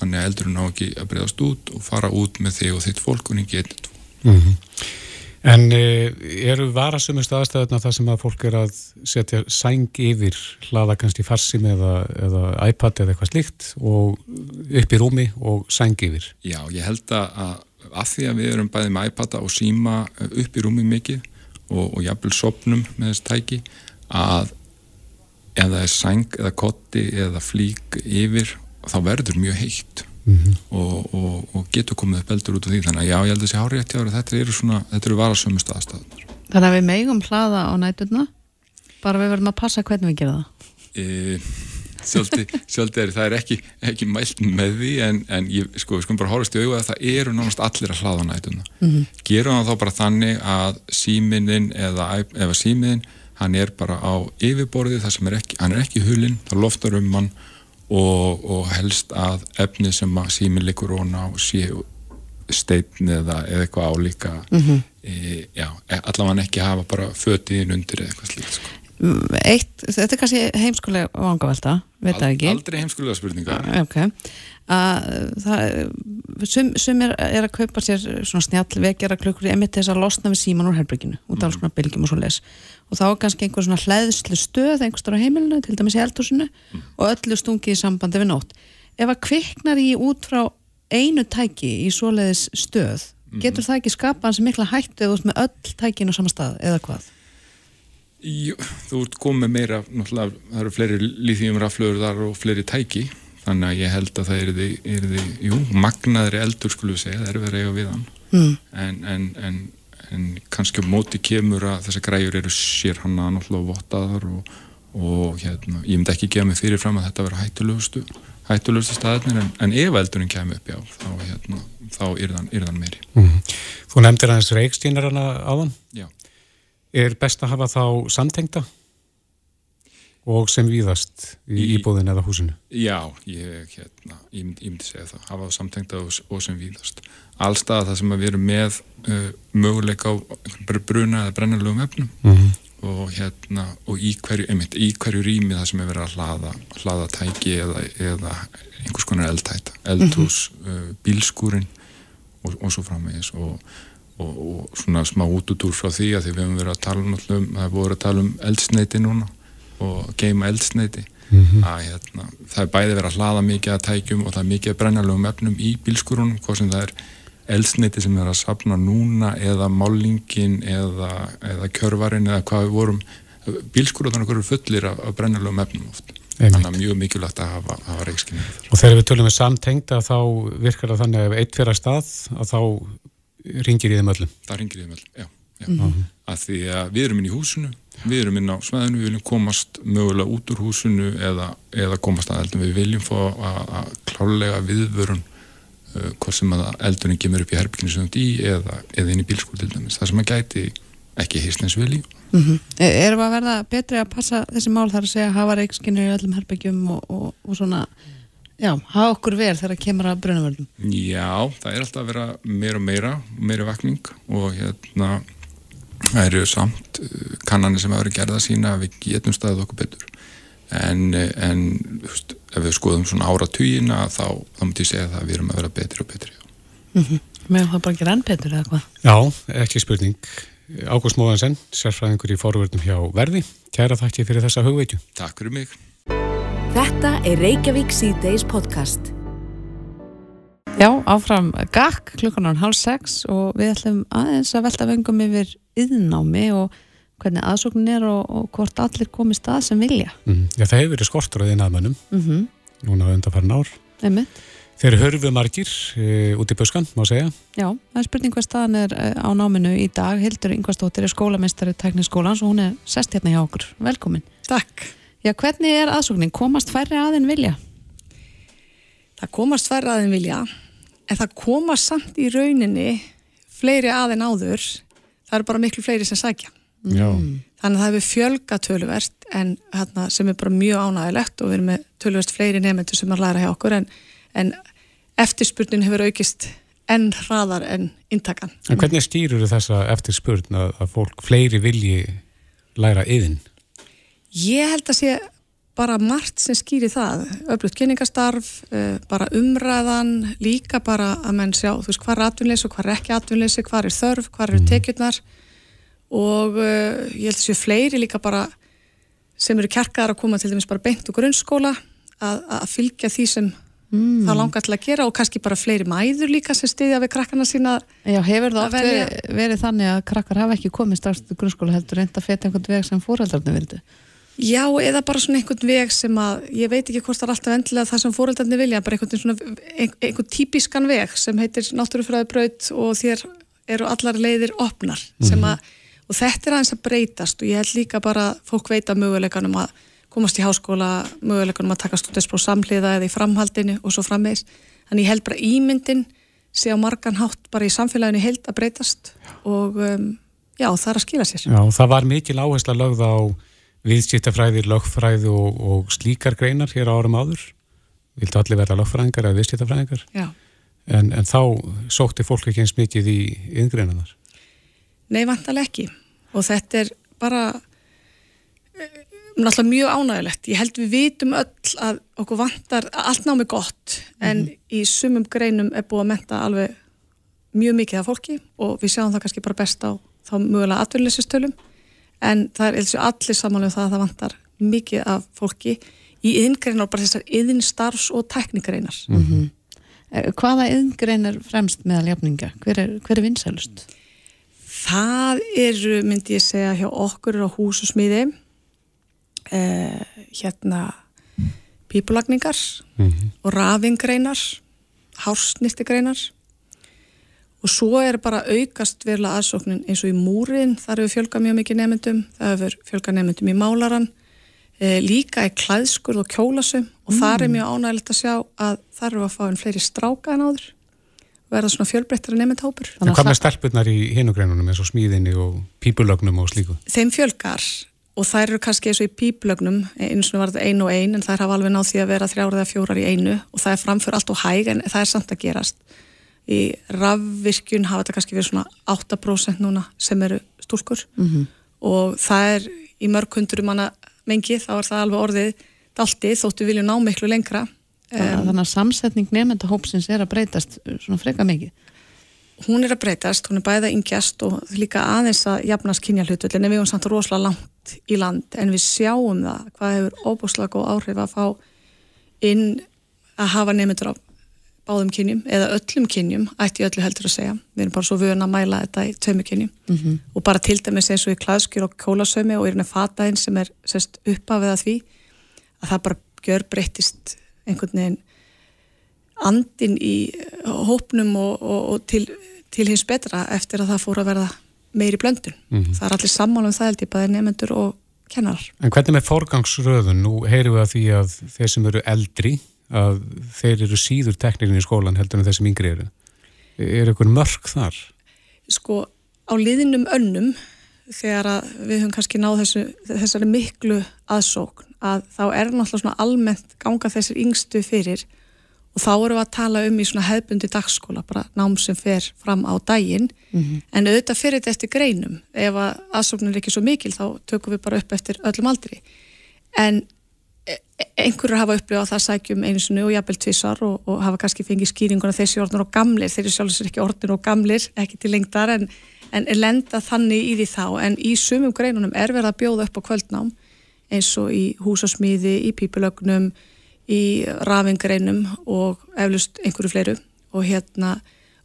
þannig að eldurinn á ekki að breyðast út og fara út með þig og þitt fólk og eitt mm -hmm. En e, eru varasumist aðstæðuna það sem að fólk er að setja sæng yfir hlaða kannski farsim eða, eða iPad eða eitthvað slíkt og upp í rúmi og sængi yfir. Já, ég held að að því að við erum bæðið með iPada og síma upp í rúmi mikið og, og jafnvel sopnum með þessi tæki að ef það er sæng eða kotti eða flík yfir þá verður mjög heitt mm -hmm. og, og, og getur komið upp eldur út af því þannig að já, ég held að þessi hárétti ára þetta eru svona, þetta eru varasömu staðstafnir Þannig að við megum hlaða á nætuna bara við verðum að passa hvernig við gera það e, Sjálfti <laughs> er það er ekki, ekki mælt með því en, en ég, sko, við skulum bara horfast í auða að það eru nánast allir að hlaða á nætuna mm -hmm. gerum það þá bara þannig að síminin eða, eða síminin hann er bara á yfirborði þar sem er ekki, hann er ekki hulinn, það loftar um hann og, og helst að efni sem að síminn likur og ná séu steitn eða, eitthvað álíka mm -hmm. e, já, e, allavega ekki hafa bara fötiðin undir eitthvað slíkt sko. Eitt, þetta er kannski heimskulega vangavelta, veit það ekki Aldrei heimskulega spurninga okay. það, sum, sum er, er að kaupa sér svona snjall vekjara klukkur emitt þess að losna við síman úr herbygginu út af alls konar bylgjum og svo les og þá er kannski einhver svona hlæðslu stöð einhverstur á heimilinu, til dæmis í eldhúsinu mm. og öllu stungið í sambandi við nótt ef að kviknar í út frá einu tæki í svoleiðis stöð mm. getur það ekki skapað hans mikla hættu eða út með öll tækin á sama stað eða hvað? Jú, þú ert komið meira náttúrulega, það eru fleiri líþýjum raflöður þar og fleiri tæki þannig að ég held að það er því, jú, magnaðri eldur skulum segja, það er verið að eiga við hann mm. en, en, en en kannski á móti kemur að þessar græur eru sér hann að náttúrulega votaðar og, og hérna, ég myndi ekki gefa mig fyrirfram að þetta vera hættulegustu hættulegustu staðinir en, en ef eldurinn kemur upp já, þá, hérna, þá er þann meiri. Mm -hmm. Þú nefndir aðeins reikstínarana áðan. Já. Er best að hafa þá samtengta og sem víðast í íbúðin eða húsinu? Já, ég, hérna, ég, myndi, ég myndi segja það hafa það samtengta og, og sem víðast allstað það sem við erum með uh, möguleika á bruna eða brennalögum efnum mm -hmm. og hérna og í hverju, einmitt, í hverju rými það sem er verið að hlaða, hlaða tæki eða, eða einhvers konar eldtæta eldhús, mm -hmm. uh, bílskúrin og, og svo framvegis og, og, og svona smá út út úr frá því að því við hefum verið að tala um það er búið að tala um eldsneiti núna og geima eldsneiti mm -hmm. að hérna, það er bæði verið að hlaða mikið að tækjum og það er mikið að brennalögum efnum í bílskúrunum, hvað sem það er eldsneiti sem er að sapna núna eða málingin eða, eða kjörvarin eða hvað við vorum bílskúruðan okkur fullir af, af brennalögum efnum oft þannig að mjög mikilvægt að hafa, hafa reikskynni og þegar við tölum við samtengt að þá virkar það þannig að ef eitt fyrir að stað að þá ringir í þeim öllum það ringir í þeim öllum, já, já. Mm -hmm. að því að við erum inn í húsinu við erum inn á sveðinu, við viljum komast mögulega út úr húsinu eða, eða komast að eldum, við viljum fá að klálega viðvörun uh, hvort sem að eldurinn kemur upp í herbygginu sem þú í eða, eða inn í bílskól til dæmis. Það sem að gæti ekki heistnins vel í. Mm -hmm. Erum við að verða betri að passa þessi mál þar að segja að hafa reikskinir í öllum herbyggjum og, og, og svona já, hafa okkur verð þegar það kemur að brunavöldum? Já, það er alltaf að vera meira og meira, meira vakning og hérna það eru samt uh, kannanir sem hafa verið gerða sína að við getum staðið okkur betur. En, en veist, ef við skoðum svona áratugina þá, þá mútti ég segja að við erum að vera betri og betri mm -hmm. Meðan það bara ekki rann betur eða hvað? Já, ekki spurning. Ágúst Móðansen, sérfræðingur í forverðum hjá Verði. Kæra þakki fyrir þessa hugveitju Takk fyrir mig. Þetta er Reykjavík C-Days podcast Já, áfram GAK klukkanar halv sex og við ætlum aðeins að velta vengum yfir yðnámi og hvernig aðsóknin er og, og hvort allir komist að sem vilja. Mm, já, það hefur verið skortur á því naðmönnum, mm -hmm. núna undan farin ár. Einmitt. Þeir hörfu margir e, út í buskan, má segja. Já, það er spurning hvað staðan er e, á náminu í dag. Hildur Yngvarstóttir er skólamestari tekniskólans og hún er sest hérna hjá okkur. Velkomin. Takk. Já, hvernig er aðsóknin? Komast færri aðein vilja? Það komast færri aðein vilja, en það komast samt í rauninni fleiri aðein áður. Það eru bara miklu fleiri sem sækja. Mm. Þannig að það hefur fjölga tölverst en hérna, sem er bara mjög ánægilegt og við erum með tölverst fleiri nefnendur sem er að læra hjá okkur en, en eftirspurnin hefur aukist enn hraðar enn intakan. En hvernig stýrur þessa eftirspurn að, að fólk fleiri vilji læra yðin? Ég held að sé bara margt sem skýri það, öflugt kynningastarf, uh, bara umræðan, líka bara að menn sjá, þú veist, hvað er atvinnleysi og hvað er ekki atvinnleysi, hvað er þörf, hvað eru mm. tekjurnar og uh, ég held að séu fleiri líka bara sem eru kjarkaðar að koma til dæmis bara beint og grunnskóla að, að fylgja því sem mm. þá langar til að gera og kannski bara fleiri mæður líka sem stiðja við krakkana sína Já, hefur það oft verið, verið þannig að krakkar hafa ekki strax til grunnskóla heldur reynda að feta einhvern veg sem fóreldarni vildu? Já, eða bara svona einhvern veg sem að ég veit ekki hvort það er alltaf endilega það sem fóreldarni vilja, bara einhvern, svona, einhvern típiskan veg sem heitir náttúrufræðibraut og þér eru allar leiðir opnar sem mhm. að og þetta er aðeins að breytast og ég held líka bara fólk veita möguleikanum að komast í háskóla, möguleikanum að taka stúdinspróf samhliða eða í framhaldinu og svo frammeðis. Þannig ég held bara ímyndin sé á margan hátt bara í samfélaginu held að breytast og um, já, það er að skila sér. Já, það var mikil áhersla lögð á viðskiptafræði, lögfræði og, og slíkar greinar hér á árum áður. Vildu allir vera lögfræðingar eða viðskiptafræðingar? En, en þá sótti fólk ekki eins mikið í yngreinanar. Nei, vantalega ekki og þetta er bara eh, náttúrulega mjög ánægilegt. Ég held við vitum öll að okkur vantar allt námi gott en mm -hmm. í sumum greinum er búið að menta alveg mjög mikið af fólki og við sjáum það kannski bara best á þá mögulega atvinnlýsistölum en það er eins og allir samanlega um það að það vantar mikið af fólki í yðingreinar og bara þessar yðinstarfs og teknikreinar. Mm -hmm. Hvaða yðingreinar fremst meðal jafninga? Hver er, hver er vinsælust? Það eru, myndi ég segja, hjá okkur á húsusmiði eh, hérna pípulagningar mm -hmm. og rafingreinar hársnýttigreinar og svo er bara aukast verla aðsóknin eins og í múrin, þar hefur fjölga mjög mikið nefndum, það hefur fjölga nefndum í málaran, eh, líka í klæðskur og kjólasum og mm. þar er mjög ánægilegt að sjá að þar eru að fá einn fleiri stráka en áður verða svona fjölbreyttara nefndhópur. En hvað með stelpunar í hinugreinunum eins og smíðinni og pípulögnum og slíku? Þeim fjölgar og þær eru kannski eins og í pípulögnum eins og var þetta einu og ein en þær hafa alveg náð því að vera þrjára eða fjórar í einu og það er framför allt og hæg en það er samt að gerast. Í rafvirkjun hafa þetta kannski verið svona 8% núna sem eru stúlkur mm -hmm. og það er í mörg hundur manna mengi þá er það alveg orðið dalti þóttu vilju ná miklu lengra Um, Þannig að samsetning nefndahópsins er að breytast uh, svona freka mikið. Hún er að breytast, hún er bæða yngjast og líka aðeins að jafnast kynja hlutu en við erum samt rosalega langt í land en við sjáum það hvað hefur óbúslega góð áhrif að fá inn að hafa nefndur á báðum kynjum eða öllum kynjum, ætti öllu heldur að segja við erum bara svo vöna að mæla þetta í tömu kynjum mm -hmm. og bara til dæmis eins og í klæðskjur og kólasömi og í rauninni fataðinn sem er sérst uppafið að því að það bara gjör breytist einhvern veginn andin í eh, hópnum og, og, og til, til hins betra eftir að það fór að verða meiri blöndun. Mm -hmm. Það er allir sammála um það held ég bæðið nefnendur og kennar. En hvernig með forgangsröðun? Nú heyrum við að því að þeir sem eru eldri að þeir eru síður teknikin í skólan heldur en þeir sem yngri eru. Er eitthvað mörg þar? Sko, á liðinum önnum þegar að við höfum kannski náð þessu, þessari miklu aðsókn að þá er náttúrulega svona almennt ganga þessir yngstu fyrir og þá eru við að tala um í svona hefbundi dagskóla, bara nám sem fer fram á daginn, mm -hmm. en auðvitað fyrir þetta eftir greinum, ef að aðsóknun er ekki svo mikil, þá tökum við bara upp eftir öllum aldri, en e, e, einhverju hafa upplifað það sækjum einu sinu og jafnvel tvissar og, og hafa kannski fengið skýringuna þessi orðnur og gamlir, þeir eru sjálfsögur ekki orðnur og gamlir, ekki til lengdar en, en lenda þannig í því þá, en í sumum greinunum er verið að bjóða upp á kvöldnám eins og í húsasmíði, í pípulögnum, í rafingreinum og eflust einhverju fleiru. Og hérna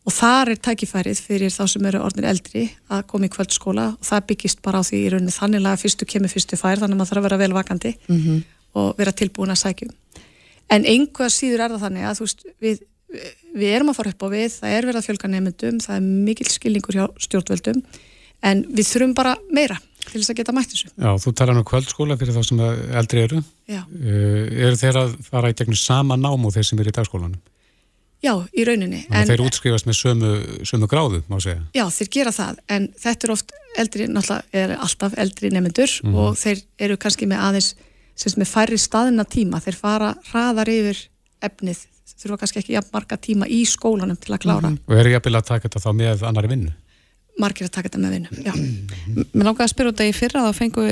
og þar er tækifærið fyrir þá sem eru orðinir eldri að koma í kvöldskóla og það byggist bara á því í rauninni þannig að fyrstu kemur fyrstu fær þannig að maður þarf að vera velvakandi mm -hmm. Og vera tilbúin að sækjum en einhvað síður er það þannig að veist, við, við erum að fara upp á við það er verið að fjölga nefndum, það er mikil skilningur hjá stjórnvöldum en við þurfum bara meira til þess að geta mætt þessu. Já, þú tala nú um kvöldskóla fyrir þá sem eldri eru. Já. Uh, eru þeir að fara í tegnum sama nám og þeir sem eru í dagskólanum? Já, í rauninni. Þannig að þeir útskrifast með sömu, sömu gráðu, má segja. Já, þeir gera það, en þetta er oft eldri, náttúrulega er alltaf eldri nefnendur mm og þeir eru kannski með aðeins, sem með færri staðina tíma, þeir fara hraðar yfir efnið, þurfa kannski ekki jafn marga tíma í skólanum til að klára. Mm -hmm. Og eru jafnvel að taka þetta þá með annari vinnu? margir að taka þetta með vinnu, já. Mér langar að spyrja út að í fyrra þá fengu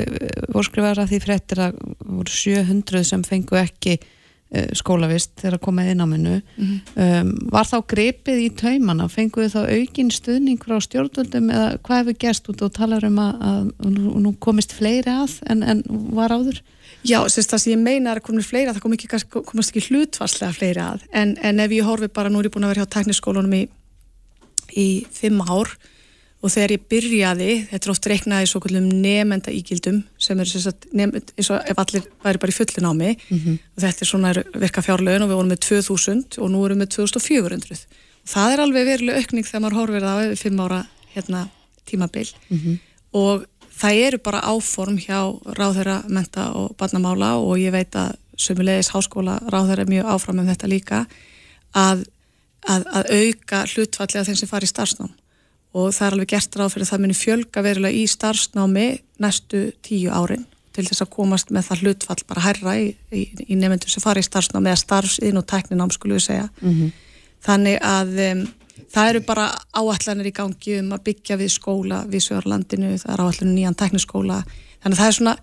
voru skrifar að því fréttir að voru 700 sem fengu ekki uh, skólavist þegar komið inn á minnu mm -hmm. um, var þá grepið í taumana fenguðu þá aukinn stuðning frá stjórnvöldum eða hvað hefur gerst út og talar um að, að nú komist fleiri að en, en var áður? Já, sérst það sem ég meina er að komið fleiri að það kom ekki, komast ekki hlutvarslega fleiri að en, en ef ég horfi bara, nú er ég búin að vera hjá tekniskólunum í, í fimm ár og þegar ég byrjaði, þetta er oft reiknaði svo kallum nefnda ígildum sem er nefnd, eins og ef allir væri bara í fullin á mig mm -hmm. og þetta er svona virka fjárlögin og við vorum með 2000 og nú erum við með 2400 og það er alveg verileg aukning þegar maður horfir það á 5 ára hérna, tímabil mm -hmm. og það eru bara áform hjá ráðherra menta og barnamála og ég veit að sömulegis háskóla ráðherra er mjög áfram um þetta líka að, að, að auka hlutfallega þeim sem fari í starfsnám og það er alveg gert ráð fyrir að það muni fjölga verulega í starfsnámi næstu tíu árin til þess að komast með það hlutfall bara herra í, í, í nefndu sem fari í starfsnámi eða starfsinn og tækninám skulle við segja mm -hmm. þannig að um, það eru bara áallanir í gangi um að byggja við skóla við Sörlandinu, það er áallanir nýjan tækniskóla þannig að það er svona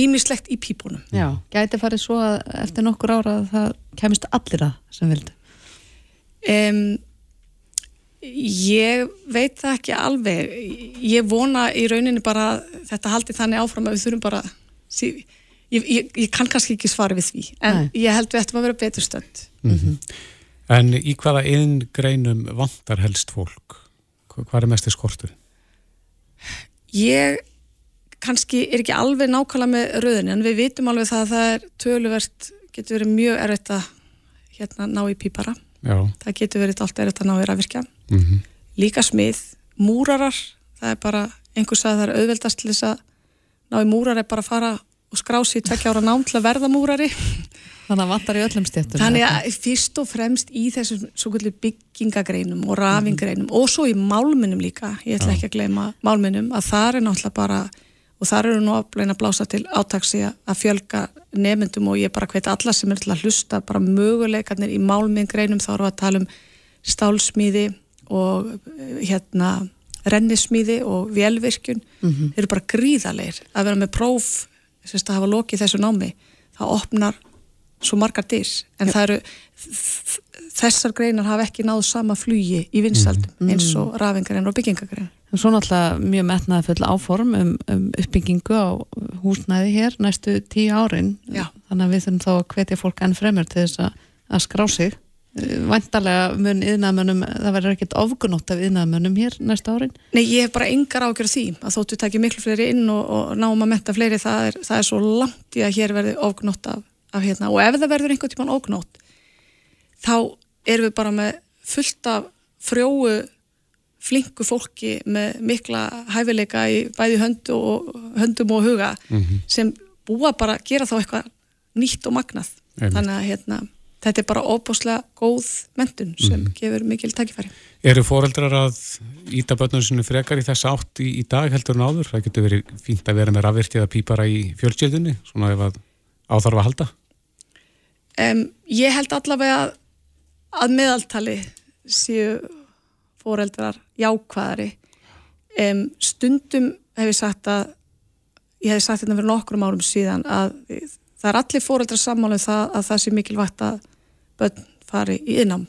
ímislegt í pípunum Já, gæti farið svo að eftir nokkur ára að það kemist allir að sem vildu um, Ég veit það ekki alveg. Ég vona í rauninni bara þetta haldi þannig áfram að við þurfum bara ég, ég, ég kann kannski ekki svara við því en Nei. ég held við ættum að vera betur stönd. Mm -hmm. En í hvaða einn greinum vantar helst fólk? Hvað er mest í skortu? Ég kannski er ekki alveg nákvæmlega með rauninni en við vitum alveg það að það er töluvert, getur verið mjög erfitt að hérna ná í pípara. Já. Það getur verið allt erfitt að ná í rafvirkja mm -hmm. líka smið, múrarar það er bara, einhvers að það er auðveldast til þess að ná í múrar er bara að fara og skrási í tvekkja ára nám til að verða múrari Þannig að vantar í öllum stjættum Þannig að fyrst og fremst í þessum svo kvöldu byggingagreinum og rafingreinum mm -hmm. og svo í málminum líka ég ætla ekki að gleyma málminum að það er náttúrulega bara og þar eru nú að blása til átaksi að fjölga nefndum og ég bara hveit alla sem er til að hlusta bara möguleikarnir í málmingreinum þá eru að tala um stálsmíði og eh, hérna rennismíði og velvirkjun mm -hmm. eru bara gríðalegir að vera með próf að hafa lokið þessu námi það opnar svo margar dyr. En eru þessar greinar hafa ekki náðu sama flugi í vinsaldum mm. eins og rafingarinn og byggingagrinn Svo náttúrulega mjög metnaði full áform um, um uppbyggingu á húsnæði hér næstu tíu árin. Já. þannig að við þurfum þá að hvetja fólk enn fremur til þess að, að skrá sig. Væntalega mun yðnaðmönnum, það verður ekkert ofgunótt af yðnaðmönnum hér næsta árin? Nei, ég hef bara yngar ágjörð því að þóttu takja miklu fleiri inn og, og náum að metta fleiri, það er, það er svo langt í að hér verði ofgunótt af, af hérna og ef það verður einhvern tíman ofgunótt þá erum við bara með fullt af frjóu flinku fólki með mikla hæfileika í bæði höndu og, höndum og huga mm -hmm. sem búa bara að gera þá eitthvað nýtt og magnað Einmitt. þannig að hérna þetta er bara óbúslega góð mentun sem mm. gefur mikil takkifæri. Eru foreldrar að íta börnum sinu frekar í þess átt í, í dag heldur en áður? Það getur verið fínt að vera með rafvirtið að pípara í fjölsjöldunni, svona ef að áþarf að halda? Um, ég held allavega að, að meðaltali séu foreldrar jákvæðari. Um, stundum hef ég sagt að, ég hef sagt þetta fyrir nokkrum árum síðan að það er allir foreldrar sammálu um það að það sé mikilvægt að börn fari í innám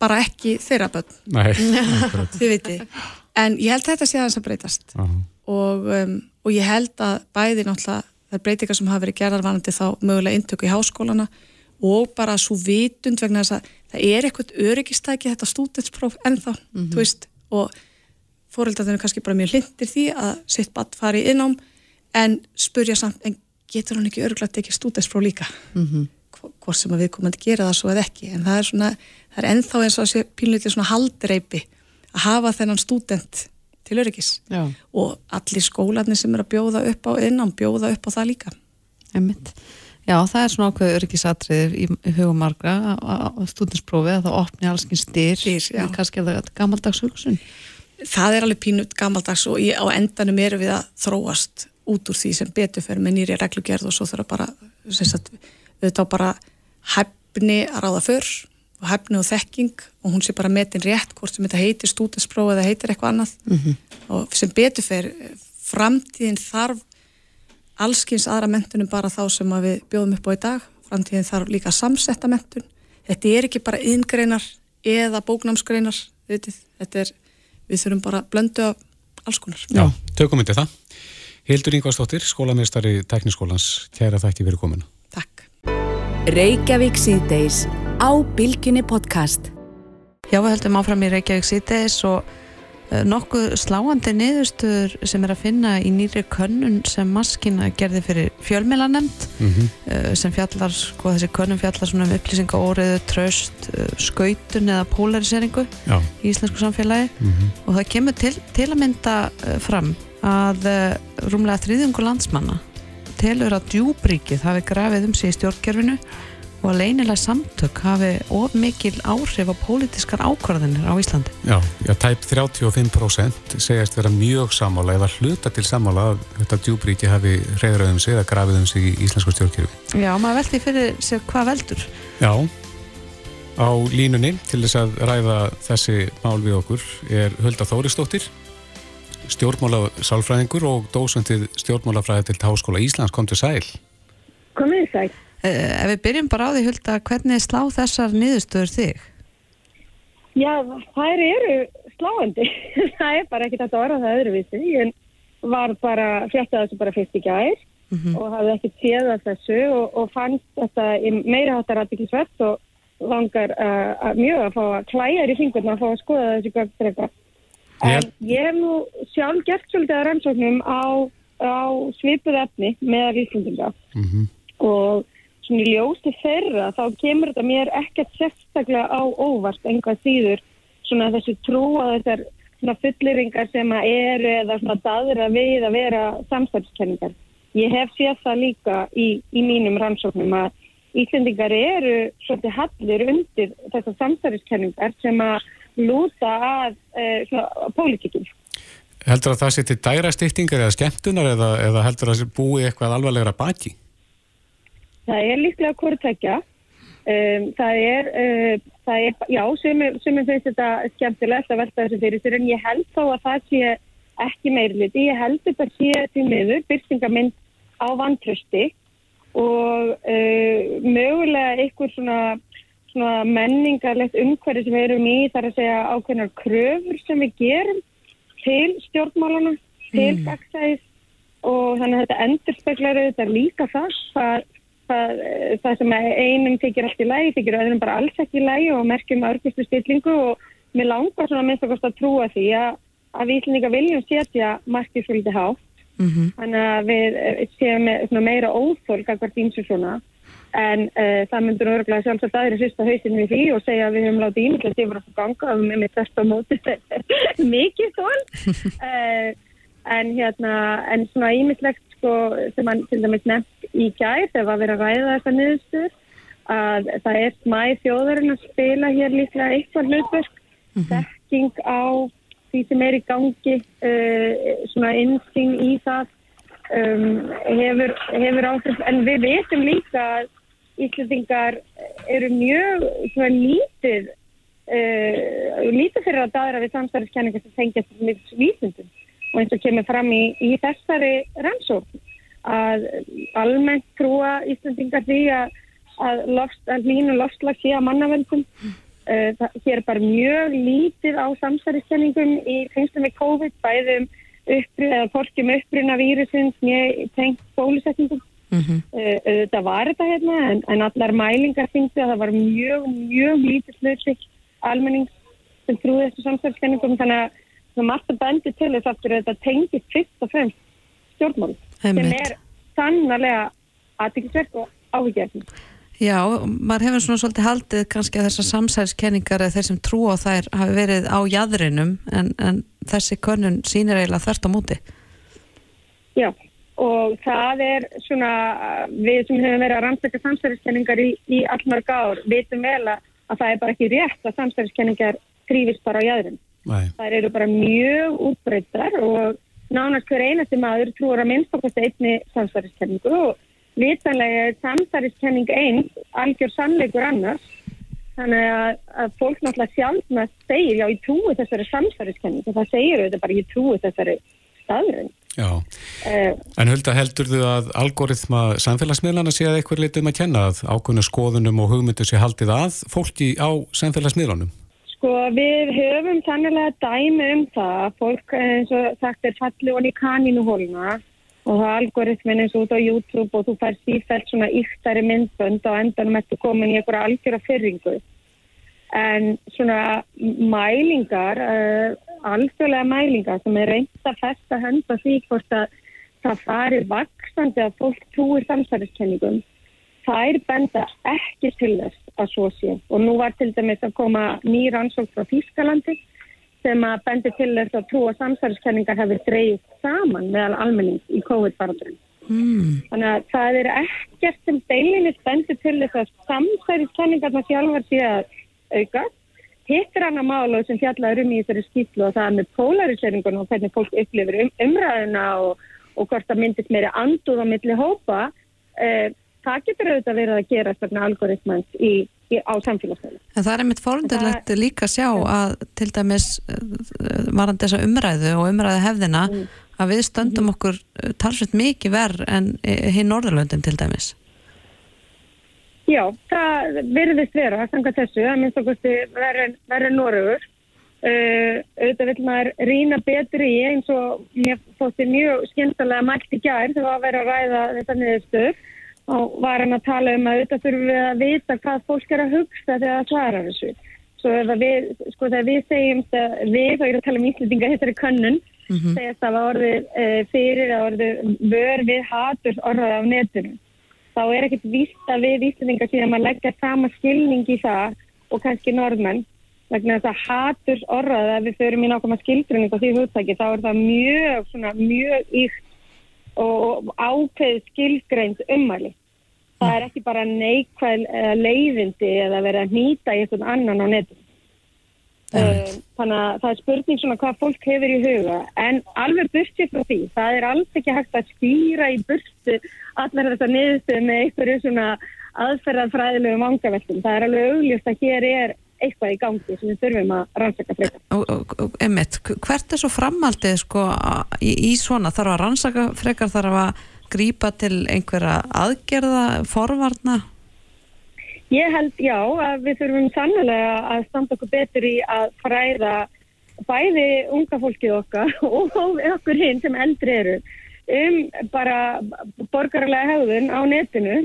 bara ekki þeirra börn. Nei, <laughs> þið viti en ég held þetta sé að breytast. Uh -huh. og, um, og ég held að bæði náttúrulega þær breytingar sem hafa verið gerðarvanandi þá mögulega intöku í háskólana og bara svo vitund vegna þess að það er eitthvað öryggistæki þetta stúdinspróf ennþá mm -hmm. veist, og fóreldrarnir er kannski bara mjög hlindir því að sitt badd fari innám en spurja samt en getur hann ekki örglætt ekki stúdinspróf líka mm -hmm hvort sem að við að gera það svo eða ekki en það er svona, það er ennþá eins og að sé pínleitið svona haldreipi að hafa þennan stúdent til öryggis. Já. og allir skólanir sem er að bjóða upp á innan bjóða upp á það líka. Einmitt. Já, það er svona ákveð öryggisatriðir í, hugumarga á stúdensprófi að það opni allsken styr en kannski er það gammaldags hugsun. Það er alveg pínut gammaldags og í, á endanum eru við að þróast út úr því sem betur fyrir með nýri reglugerð og svo þurfa bara sagt, auðvitað bara hefni að ráða fyrr hefni og þekking og hún sé bara metin rétt hvort sem þetta heitir stúdinspróf eða heitir eitthvað annað mm -hmm. og sem betur fyrr framtíðin þarf allskins aðra mentunum bara þá sem við bjóðum upp á í dag framtíðin þarf líka samsetta mentun þetta er ekki bara yngreinar eða bóknámsgreinar þetta er, við þurfum bara að blöndu af alls konar. Já, tökum við þetta Hildur Ingvarsdóttir, skólamestari Tekniskólans, kæra þakki fyrir kominu. Takk. Reykjavík síðdeis á Bilginni podcast. Já, við höldum áfram í Reykjavík síðdeis og Eh, nokkuð sláandi niðurstöður sem er að finna í nýri könnun sem maskina gerði fyrir fjölmelanemnd mm -hmm. sem fjallar, sko þessi könnun fjallar svona um upplýsinga óriðu, tröst eh, skautun eða polariseringu Já. í íslensku samfélagi mm -hmm. og það kemur til, til að mynda fram að rúmlega þriðjungu landsmanna telur að djúbríkið hafi grafið um sig í stjórnkerfinu og að leinilega samtök hafi of mikil áhrif á pólitískar ákvarðinir á Íslandi. Já, já tæp 35% segjast vera mjög samála eða hluta til samála að þetta djúbríki hafi reyðröðum sig eða grafið um sig í Íslandsku stjórnkjöru. Já, maður veldi fyrir sig hvað veldur. Já, á línunni til þess að ræða þessi mál við okkur er Hulda Þóristóttir, stjórnmála sálfræðingur og dósöndið stjórnmálafræði til Háskóla Íslands kom til sæl. Komið sæl. Eh, ef við byrjum bara á því, Hulda, hvernig slá þessar niðurstöður þig? Já, það eru sláandi. <laughs> það er bara ekkert að orða það öðruvísi. Ég var bara, fréttaði þessu bara fyrst í gæðir mm -hmm. og hafði ekkert séð að þessu og, og fannst þetta meira hattar aðbyggisvett og langar uh, að mjög að fá að klæja í fingurna að fá að skoða þessu gögstreika. En ég hef nú sjálf gert svolítið að rannsóknum á, á svipuð efni með vísindinga mm -hmm. og svona í ljósti þeirra þá kemur þetta mér ekkert sérstaklega á óvart einhvað síður svona þessu trú að þessar svona fulliringar sem að eru eða svona daðra við að vera samstæðskenningar. Ég hef séð það líka í, í mínum rannsóknum að Íslandingar eru svolítið hallir undir þessar samstæðskenningar sem að lúta að e, svona pólitíkinn. Heldur að það sé til dæra stýttingar eða skemmtunar eða, eða heldur að það búi eitthvað alvarlegra baki? Það er líklega hvortvekja. Um, það er, uh, það er, já, sem finnst þetta skemmtilegt að velta þessu fyrir sér en ég held þá að það sé ekki meirliti. Ég held þetta sé til miður, byrtingamind á vantrösti og uh, mögulega einhver svona, svona menningarlegt umhverfi sem við erum í þar að segja ákveðnar kröfur sem við gerum til stjórnmálana, til mm. dagsæðis og þannig að þetta endur speklar auðvitað líka það að það, það sem einum þykir allt í lægi, þykir öðrum bara alls ekki í lægi og merkjum örgustu stillingu og mér langar svona minnst að trúa því að, að við íslendinga viljum setja markið svolítið hátt. Mm -hmm. þannig að við eh, séum með meira óþólk að hvert ímsu svona. En uh, það myndur örgulega sjálfsagt aðri sýsta hausinn við því og segja að við höfum látið ímyndilegt yfir að ganga og með mitt þess að móti <laughs> mikið þól uh, <laughs> en hérna en svona ímyndilegt sko sem hann til dæmis nefnt í gæð þegar var verið að ræða þessa niðurstur að það er smæð þjóðarinn að spila hér líklega eitthvað hlutverk mm -hmm. þekking á því sem er í gangi uh, svona insting í það um, hefur, hefur áhrif en við veitum líka að Íslandingar eru mjög svona lítið uh, lítið fyrir að daðra við samsverðiskenningar sem tengjast með vísundum og eins og kemur fram í, í þessari rannsókn að almennt trúa Íslandingar því að, að, loft, að línu loftslag sé að mannavöldum. Uh, það, hér er bara mjög lítið á samsæriskenningum í tengstum við COVID, bæðum upprið eða fórkjum uppruna vírusins með tengt bólusetningum. Mm -hmm. uh, það var þetta hérna en, en allar mælingar finnst að það var mjög, mjög lítið sluti almenning sem trúði þessu samsæriskenningum þannig að sem alltaf bendir til þess aftur að þetta tengir fyrst og fremst stjórnmál sem er sannarlega aðtækisverk og áhugjörn. Já, maður hefur svona svolítið haldið kannski að þessar samsælskenningar eða þeir sem trú á þær hafi verið á jæðrinum en, en þessi konun sínir eiginlega þvert á múti. Já, og það er svona, við sem hefum verið að rannsaka samsælskenningar í, í allmörg ár, veitum vel að það er bara ekki rétt að samsælskenningar þrýfist bara á jæðrinum. Það eru bara mjög útbreyttar og nánast hver einasti maður trúur að minnst okkar einni samsverðiskenningu og vitanlega er samsverðiskenning einn algjör sannleikur annars þannig að, að fólk náttúrulega sjálf með segir já ég trúi þessari samsverðiskenningu það segir auðvitað bara ég trúi þessari staðurinn Já, uh, en Hulda heldur þú að algoritma samfélagsmiðlana sé að eitthvað litum að kenna að ákveðna skoðunum og hugmyndu sé haldið að fólki á samfélagsmiðlanum? Sko við höfum sannilega dæmi um það, fólk eins og sagt er falli og í kanínuhóluna og það algoritmin eins og út á YouTube og þú fær sífælt svona yktari myndbönd og endanum eftir komin í einhverja algjör af fyrringu. En svona mælingar, uh, algjörlega mælingar sem er reynd að festa hönda því hvort að það fari vaksandi að fólk trúir samsæriskenningum, er benda ekki til þess að svo sé. Og nú var til dæmis að koma nýra ansók frá Þýskalandi sem að bendi til þess að trú og samsæðiskenningar hefur dreyið saman meðal almenning í COVID-barandurinn. Mm. Þannig að það er ekkert sem deilinist bendi til þess að samsæðiskenningarna sjálfur sé að auka. Hitt er annað málu sem fjallaður um í þessari skýtlu og það er með polariseringun og hvernig fólk upplifir um, umræðina og, og hvort það myndist meiri anduð á milli hópa. Eh, það getur auðvitað verið að gera svona algoritmans í á samfélagsfæli. En það er einmitt fórundarlegt líka að sjá að til dæmis eh, varandi þessa umræðu og umræðu hefðina mm. að við stöndum mm. okkur eh, talsveit mikið verð en hinn Norðurlöndum til dæmis. Já, það verðist vera að sanga þessu að minnst okkur verður Norrögur. Uh, auðvitað vil maður rína betri í eins og mér fótti mjög skemmtilega mælt í gær þegar að vera að ræða þetta niðurstöð og var hann að tala um að auðvitað þurfum við að vita hvað fólk er að hugsa þegar það svarar þessu. Svo við, sko þegar við segjum við, þá er að tala um íslitinga hittari könnun, mm -hmm. segjast að það orði e, fyrir að orði vör við hatur orðað af netunum. Þá er ekkert vist að við íslitinga síðan að leggja sama skilning í það og kannski norðmenn. Vegna þess að hatur orðað að við förum í nákvæmlega skildrunning og því húttæki, þá er það mjög, svona, mjög ykt og ákveð skilgreins ummæli. Það er ekki bara neikvæð leiðindi eða verið að nýta í einhvern annan á netum. Uh, þannig að það er spurning svona hvað fólk hefur í huga en alveg burtið frá því það er alls ekki hægt að skýra í burtu allar þetta niðurstu með einhverju svona aðferðarfræðilegu vangaveltum. Það er alveg augljóst að hér er eitthvað í gangi sem við þurfum að rannsaka frekar. Emmett, hvert er svo framaldið sko í, í svona þarf að rannsaka frekar þarf að grýpa til einhverja aðgerða, forvarna? Ég held já að við þurfum sannlega að standa okkur betur í að fræða bæði unga fólkið okkar <laughs> og okkur hinn sem eldri eru um bara borgarlega höfðun á netinu,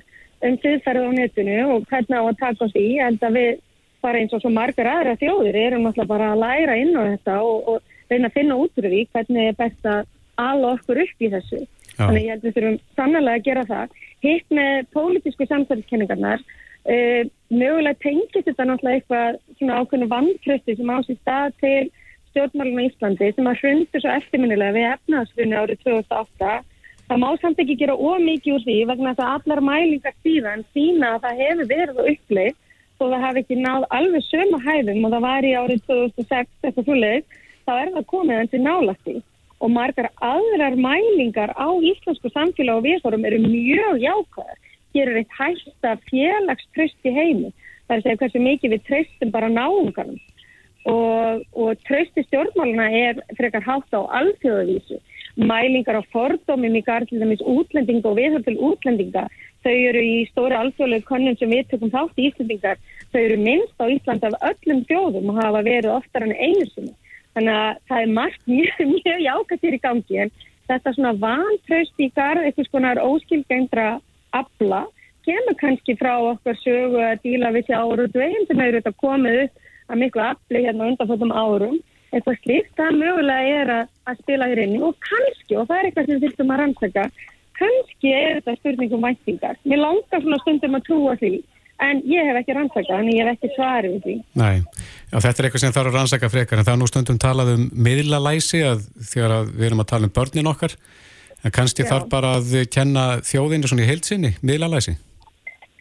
um siðferð á netinu og hvernig á að taka oss í, held að við bara eins og svo margar aðra þjóðir erum alltaf bara að læra inn á þetta og, og reyna að finna út úr því hvernig er best að ala okkur upp í þessu. Já. Þannig ég held við þurfum sannlega að gera það. Hitt með pólitísku samsæðiskenningarnar, uh, mögulega tengist þetta náttúrulega eitthvað svona ákveðinu vantrösti sem ásýr stað til stjórnmáluna í Íslandi sem að hrundur svo eftirminnilega við efnaðsfunni árið 2008. Það má samt ekki gera ómikið úr því vegna að allar mælingar síðan sína að það hefur verið uppleið þó það hafi ekki náð alveg söma hæðum og það var í árið 2006 eitthvað svolítið, þá er það komið enn til nálagt í og margar aðrar mælingar á íslensku samfélag og viðforum eru mjög jákvæðar. Er eitt hægsta félagströst í heimi. Það er að segja hversu mikið við tröstum bara náunganum og, og trösti stjórnmáluna er frekar hátt á alþjóðavísu. Mælingar á fordómum í garðlindamins útlendinga og viðhör til útlendinga Þau eru í stóri alþjóðlegu konum sem við tökum þátt í Íslandingar. Þau eru minnst á Ísland af öllum þjóðum og hafa verið oftar enn einu sinni. Þannig að það er margt mjög, <laughs> mjög jákast hér í gangi en þetta svona vantraust í garð, eitthvað skonar óskilgændra abla, kemur kannski frá okkar sögu að díla við þessi áru dveginn sem hefur þetta komið upp að miklu abli hérna undanfjöldum árum. Eitthvað slíkt, það mögulega er að, að spila hér inn og kannski, og það er eitthvað sem þurftum að rannsaka, kannski er þetta spurningum væntingar. Mér langar svona stundum að trúa því en ég hef ekki rannsakað, en ég hef ekki svarið því. Nei, já, þetta er eitthvað sem þarf að rannsaka frekar en það er nú stundum talað um miðlalæsi að þegar að við erum að tala um börnin okkar en kannski já. þarf bara að kenna þjóðinu svona í heilsinni, miðlalæsi.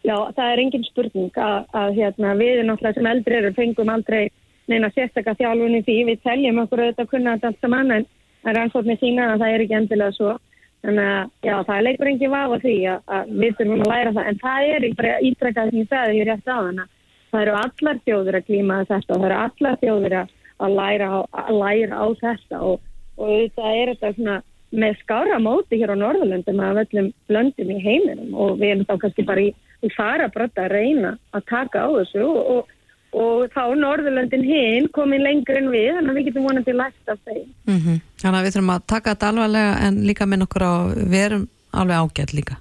Já, það er engin spurning að, að hérna, við náttúrulega sem eldri eru fengum aldrei neina sérstakka þjálfunni því við teljum okkur auðvitað að kunna allt saman en rannsóknir sína að það er ekki endilega svo Þannig að já, það leikur enginn vafa því að, að við þurfum að læra það. En það er bara ítrekkað sem ég sagði því rétt á þannig að það eru allar þjóður að glíma þetta og það eru allar þjóður að læra á, að læra á þetta og, og það er þetta svona með skára móti hér á Norðurlöndum að öllum löndum í heiminum og við erum þá kannski bara í, í farabrötta að reyna að taka á þessu og, og, og þá Norðurlöndin hinn komin lengur en við þannig að við getum vonandi lægt af þeim. Mm -hmm. Þannig að við þurfum að taka þetta alvarlega en líka minn okkur á við erum alveg ágætt líka.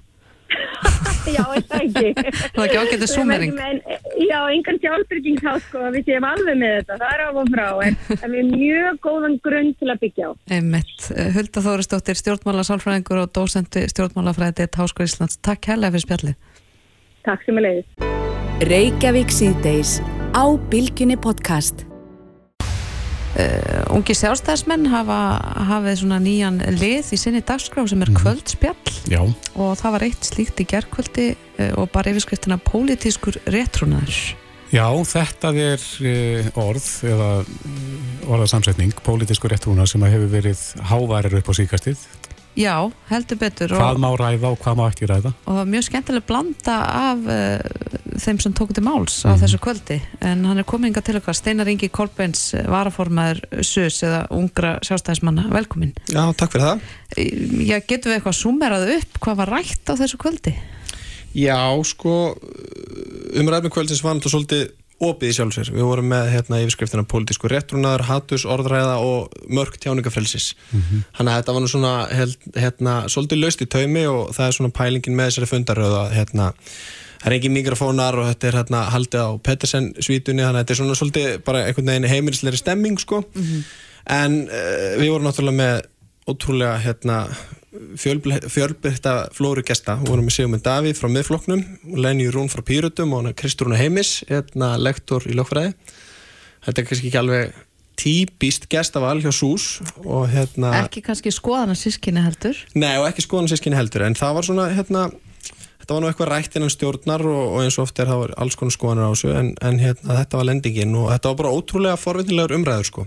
<laughs> Já, það ekki. <laughs> Það er ekki ágætið súmering. Já, engan sjálfbyrging þá sko, við séum alveg með þetta, það er áfram frá, en það er mjög góðan grunn til að byggja á. Einmitt. Hulda Þóristóttir, stjórnmála sálfræðingur og dósendi stjórnmálafræði Háskói Íslands. Takk hérlega fyrir spjallið. Takk sem er leiðist. Reykjavík síðdeis á Bilginni podcast. Uh, ungi sjálfstæðismenn hafa hafið svona nýjan lið í sinni dagskrá sem er mhm. kvöldspjall Já. og það var eitt slíkt í gerðkvöldi uh, og bara yfirskriftina pólitískur réttrúnaður Já, þetta er uh, orð eða orðarsamsetning pólitískur réttrúnaður sem hefur verið háværir upp á síkastið Já, heldur betur. Hvað má ræða og hvað má ekki ræða? Og það var mjög skemmtileg blanda af uh, þeim sem tók til máls á mm. þessu kvöldi. En hann er kominga til okkar, Steinar Ingi Kolbens, varaformaður SUS eða ungra sjálfstæðismanna. Velkomin. Já, takk fyrir það. Já, getur við eitthvað að sumerað upp hvað var rætt á þessu kvöldi? Já, sko, umræðum kvöldins var náttúrulega svolítið opið í sjálfsveir. Við vorum með hérna yfirskriftina politísku réttrunaður, hatus, orðræða og mörg tjáningafrelsis. Mm -hmm. Þannig að þetta var nú svona hérna, svolítið löst í taumi og það er svona pælingin með þessari fundaröðu að hérna, það er engin mikrofónar og þetta er hérna haldið á Pettersen svítunni þannig að þetta er svona svolítið bara einhvern veginn heimilisleiri stemming sko. Mm -hmm. En uh, við vorum náttúrulega með ótrúlega hérna fjölbyrta flóru gesta við vorum með Sigmund Davíð frá miðfloknum Lenny Rún frá Pýrutum og Kristrúna Heimis hérna lektor í lögfræði. Þetta er kannski ekki alveg típist gestaval hjá SÚS og hérna ekki kannski skoðana sískinni heldur? Nei og ekki skoðana sískinni heldur en það var svona hérna þetta var nú eitthvað rætt innan stjórnar og, og eins og oft er það var alls konar skoðanar á þessu en, en hérna þetta var lendingin og þetta var bara ótrúlega forvinnilegur umræður sko.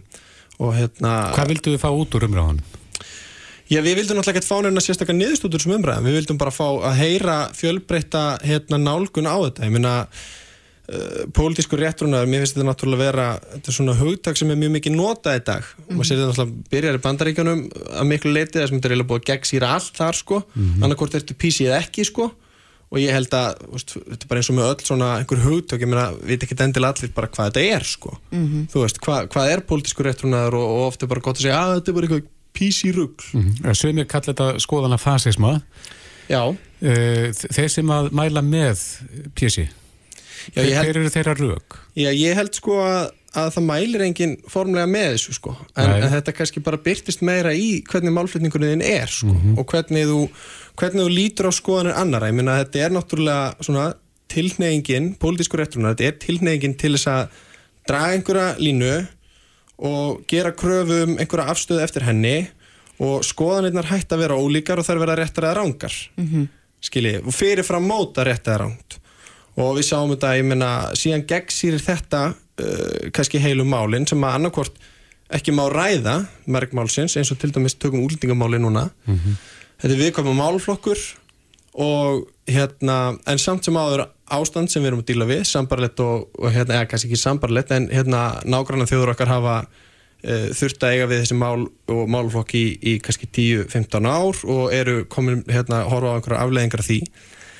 Og hérna Hvað vildu þið fá út úr umræðan? Já, við vildum náttúrulega ekki fá nefna sérstaklega niðurstútur sem umræðum, við vildum bara fá að heyra fjölbreyta hérna, nálgun á þetta, ég minna uh, pólitísku réttrunar, mér finnst þetta náttúrulega vera, þetta er svona hugtak sem er mjög mikið notað í dag, mm -hmm. maður sér þetta náttúrulega byrjar í bandaríkjunum að miklu leiti þess að þetta er eiginlega búið að gegnsýra allt þar sko, mm -hmm. annarkort ertu písið ekki sko. Og ég held að, veist, þetta er bara eins og með öll svona einhver hugtök, ég meina, við veit ekki endil allir bara hvað þetta er sko, mm -hmm. þú veist, hva, hvað er pólitísku réttrunar og, og ofta er bara gott að segja að þetta er bara eitthvað písirugl mm -hmm. Sveimir kallar þetta skoðana fasisma Já eh, Þeir sem að mæla með písi Hver eru þeirra rög? Já, ég held sko að, að það mælir enginn formlega með þessu sko en, þetta kannski bara byrtist meira í hvernig málflutningunniðin er sko mm -hmm. og hvernig þú, hvernig þú lítur á skoðanir annara, ég minna að þetta er náttúrulega svona tilneyingin, pólitísku réttunar, þetta er tilneyingin til þess að draga einhverja línu og gera kröfu um einhverja afstöðu eftir henni og skoðanirnar hægt að vera ólíkar og þær vera réttar eða rángar mm -hmm. skiljið, og fyrirfram móta rétt eða ránt og við sáum þetta, ég menna, síðan gegnsýrir þetta uh, kannski heilu málinn sem að annarkort ekki má ræða merkmálsins eins og til dæmis tökum útlendingamáli núna mm -hmm. þetta er viðkvæmum málflokkur og hérna, en samt sem áður ástand sem við erum að díla við, sambarlegt og, og hérna, eða kannski ekki sambarlegt, en hérna nágrannan þjóður okkar hafa e, þurft að eiga við þessi mál og málflokki í, í kannski 10-15 ár og eru komin hérna að horfa á einhverja afleggingar af því.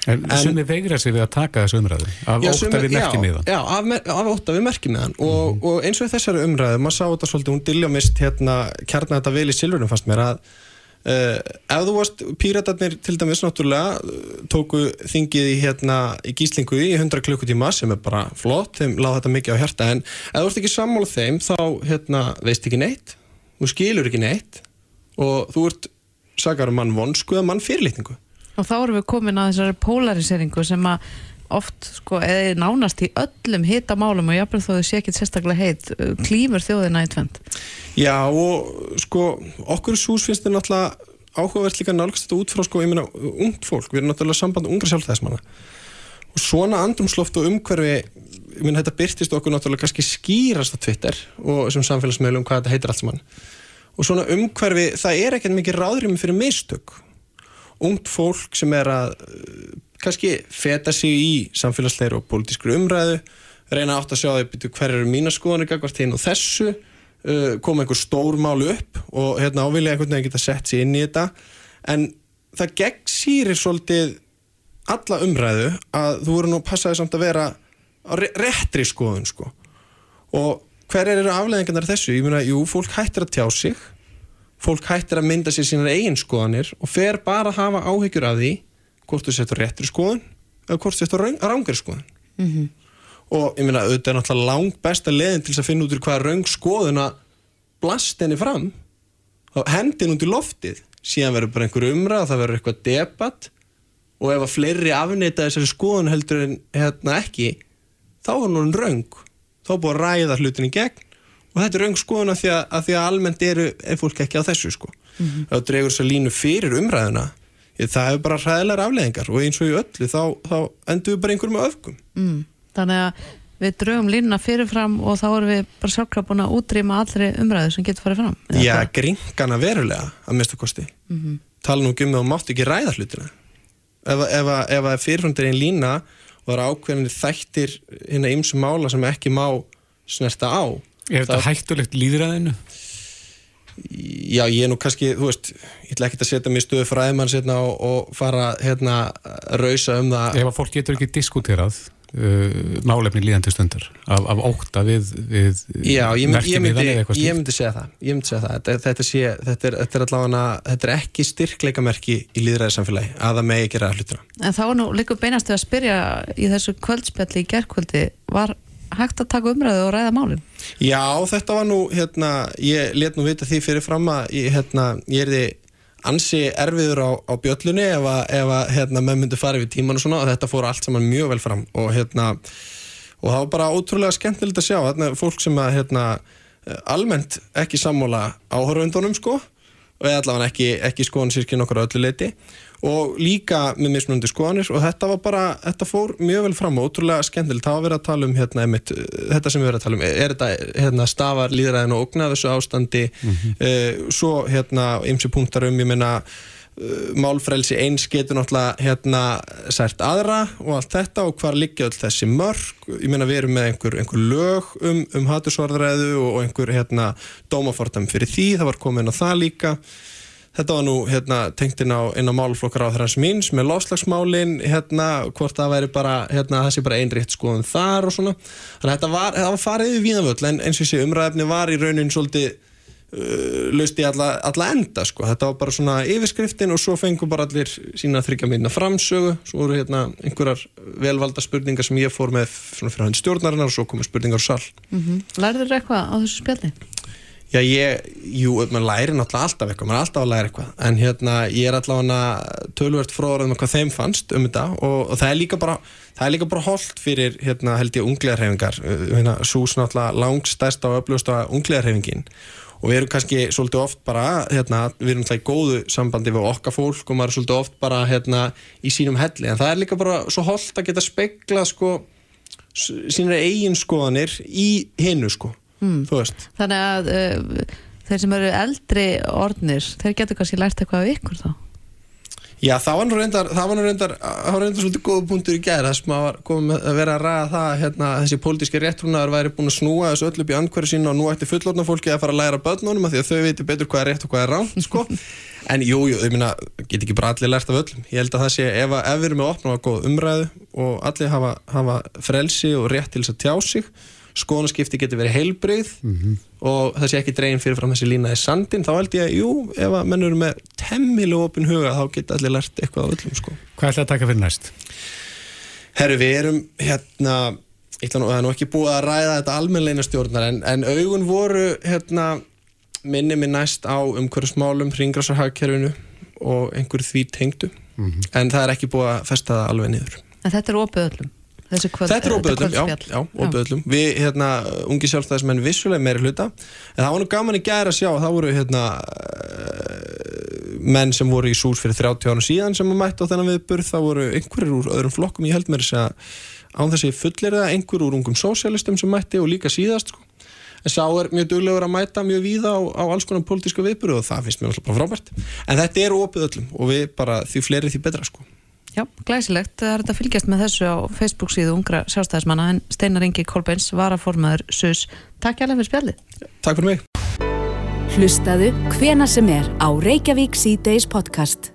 En, en sumi veigra sig við að taka þessu umræðu af ótta við merkimiðan? Já, af, af ótta við merkimiðan og, mm -hmm. og eins og þessari umræðu, maður sá þetta svolítið, hún dilja mist hérna kjarnar þetta vel í silfurum fast mér að Uh, ef þú varst, píratarnir til dæmis náttúrulega tóku þingið í, hérna, í gíslingu í 100 klukkutíma sem er bara flott, þeim láð þetta mikið á hjarta en ef þú ert ekki sammála þeim þá hérna, veist ekki neitt þú skilur ekki neitt og þú ert sagar um mann vonsku eða mann fyrirlitningu og þá erum við komin að þessari polariseringu sem að oft, sko, eða nánast í öllum hitamálum og jáfnveg þó þau sé ekki sérstaklega heit, uh, klímur þjóðina í tvend Já, og sko okkur sús finnst þetta náttúrulega áhugavert líka nálgast þetta út frá, sko, ég meina ungt fólk, við erum náttúrulega samband ungra sjálfstæðismanna. Og svona andrumsloft og umhverfi, ég meina þetta byrtist okkur náttúrulega kannski skýrast á Twitter og þessum samfélagsmeilum hvað þetta heitir allt saman. Og svona umhverfi, það er ekkert mikið ráðrými fyrir mistök ungt fólk sem er að kannski feta sig í samfélagsleir og pólitískri umræðu reyna átt að sjá þau hver eru mína skoðanir gagvart hinn og þessu? Uh, koma einhver stór mál upp og hérna ávilja einhvern veginn geta sett sér inn í þetta. En það gegn sýrir svolítið alla umræðu að þú voru nú passaði samt að vera á réttri skoðun sko. Og hver eru afleðingarnar þessu? Ég meina, jú, fólk hættir að tjá sig fólk hættir að mynda sér sínar eigin skoðanir og fer bara að hafa áhyggjur af því hvort þú setur réttri skoðun eða hvort þú setur rángri skoðun. Mm -hmm. og ég meina, auðvitað er náttúrulega langt besta leðin til að finna út úr hvaða raung skoðun að blast henni fram. Og hendin út í loftið. Síðan verður bara einhver umræð það verður eitthvað debatt. Og ef að fleiri afneita þessari skoðun heldur en hérna ekki þá er hún raung þá búið að ræða hlutin í gegn og þetta er raung skoðun að því að, að, því að almennt eru er fólk ekki á þessu sko. Mm -hmm. þá dregur þess að línu fyrir umræðuna það hefur bara ræðilegar afleðingar og eins og í öllu þá, þá endur við bara einhverjum öfgum. Mm. Þannig að við draugum línuna fyrirfram og þá erum við bara sjálfkraf búin að útrýma allri umræðu sem getur farið fram. Já, gringana verulega að mista kosti. Mm -hmm. tala nú um að þú mátt ekki ræða hlutina. Ef, ef, ef að fyrirframdir einn lína og það er ákveðinni þættir hérna ymsum mála sem ekki má snerta á Er þetta hættulegt líðræðinu? Já, ég er nú kannski, þú veist, ég ætla ekki að setja mér stöðu fræðmanns hérna og, og fara hérna að rausa um það. Ef að fólk getur ekki diskuterað uh, nálefni líðandi stundar af, af ókta við, við Já, ég, mynd, ég, myndi, ég myndi segja það, ég myndi segja það. Þetta, þetta, sé, þetta, er, þetta er allavega, þetta er ekki styrkleikamerki í líðræðisamfélagi að það megi gera hlutina. En þá nú líka beinastu að spyrja í þessu kvöldspjalli í gerðkvöldi, var hægt að taka umræðu og ræða málum? Já, þetta var nú, hérna, ég let nú vita því fyrir fram að ég, hérna, ég er því ansi erfiður á, á bjöllunni ef að, ef að hérna, menn myndi fara yfir tíman og svona og þetta fór allt saman mjög vel fram og hérna, og það var bara ótrúlega skemmtilegt að sjá, hérna, fólk sem að, hérna, almennt ekki sammóla áhöröndunum, sko, og allavega ekki, ekki skoðan sírkinn okkur öllu leiti og líka með mismunandi skoðanir. Og þetta var bara, þetta fór mjög vel fram og ótrúlega skemmtilegt, var verið að tala um hérna, einmitt, þetta sem við verðum að tala um. Er þetta hérna, stafar líðræðin og ógna þessu ástandi? Mm -hmm. uh, svo hérna, ymsi punktar um, ég meina uh, málfrælsi eins getur náttúrulega hérna sært aðra og allt þetta og hvar liggja all þessi mörg ég meina við erum með einhver, einhver lög um, um hatusvarðræðu og, og einhver hérna dómafortam fyrir því, það var komin á það líka Þetta var nú hérna, tengt inn á, á málflokkar á þess míns með lofslagsmálin, hérna, hvort það væri bara, hérna, það sé bara einriðt skoðum þar og svona. Þannig að þetta var, það var farið við víðanvöld en eins og þessi umræðefni var í raunin svolítið uh, löst í alla, alla enda sko. Þetta var bara svona yfirskriftin og svo fengur bara allir sína þryggja minna framsögu. Svo voru hérna einhverjar velvalda spurningar sem ég fór með svona fyrir hann stjórnarinnar og svo komur spurningar á sall. Mm -hmm. Lærður eitthvað á þessu spjalli? Já, ég, jú, maður læri náttúrulega alltaf eitthvað, maður er alltaf að læra eitthvað, en hérna, ég er allavega tölvört fróður um hvað þeim fannst um þetta og, og það er líka bara, það er líka bara holdt fyrir, hérna, held ég, ungliðarhefingar, hérna, sús náttúrulega langstæst á uppljósta ungliðarhefingin og við erum kannski svolítið oft bara, hérna, við erum náttúrulega í góðu sambandi við okkar fólk og maður er svolítið oft bara, hérna, í sínum helli, en það er líka bara svo holdt að geta speklað, sko, sína eigin skoðanir í hinnu, sko mm. þú veist Þannig að uh, þeir sem eru eldri orðnir, þeir getur kannski lært eitthvað af ykkur þá Já, það var nú reyndar, það var nú reyndar, það var reyndar svolítið góða punktur í gæri, þess að maður komið að vera að ræða það, hérna, þessi pólitíski réttrúnaðar væri búin að snúa þessu öllu upp í andhverju sína og nú ætti fullorna fólki að fara að læra börnunum að því að þau veitir betur hvað er rétt og hvað er ránt, sko. <laughs> En jú, jú, ég minna, get ekki bara allir lært af öllum. Ég held að það sé, ef, ef við erum með opna á góð umræðu og allir hafa, hafa frelsi og rétt til þess að tjá sig skoðanaskipti getur verið heilbrið mm -hmm. og það sé ekki dregin fyrir fram þessi línaði sandin, þá held ég að jú, ef að menn eru með temmilu opin huga þá geta allir lært eitthvað á öllum sko. Hvað ætlaði að taka fyrir næst? Herru, við erum hérna, nú, það er nú ekki búið að ræða þetta almenleina stjórnar en, en augun voru hérna, minni minn næst á umhverjusmálum, ringrásarhagkerfinu og einhverju því tengdu mm -hmm. en það er ekki búið að festa það alveg niður. En þetta er opið öllum? Kvöld, þetta er óböðlum, já, já, óböðlum við, hérna, ungi sjálfstæðismenn vissulega meira hluta, en það var nú gaman í gæra að sjá það voru, hérna uh, menn sem voru í sús fyrir 30 ára síðan sem að mæta á þennan viðburð. Það voru einhverjir úr öðrum flokkum, ég held mér að án þessi fullir það, einhver úr ungum sósialistum sem mætti og líka síðast sko. en sá er mjög duglegur að mæta mjög víða á, á alls konar pólitíska viðburð og það finnst mér alltaf frábært. En þetta er óböðlum og við bara því fleiri því betra sko Já, glæsilegt. Það er þetta að fylgjast með þessu á Facebook síðu ungra sjálfstæðismanna en Steinar Ingi Kolbens var að formaður SUS. Takk hjálpa fyrir spjallið. Takk fyrir mig. Hlustaðu hvena sem er á Reykjavík C-Days podcast.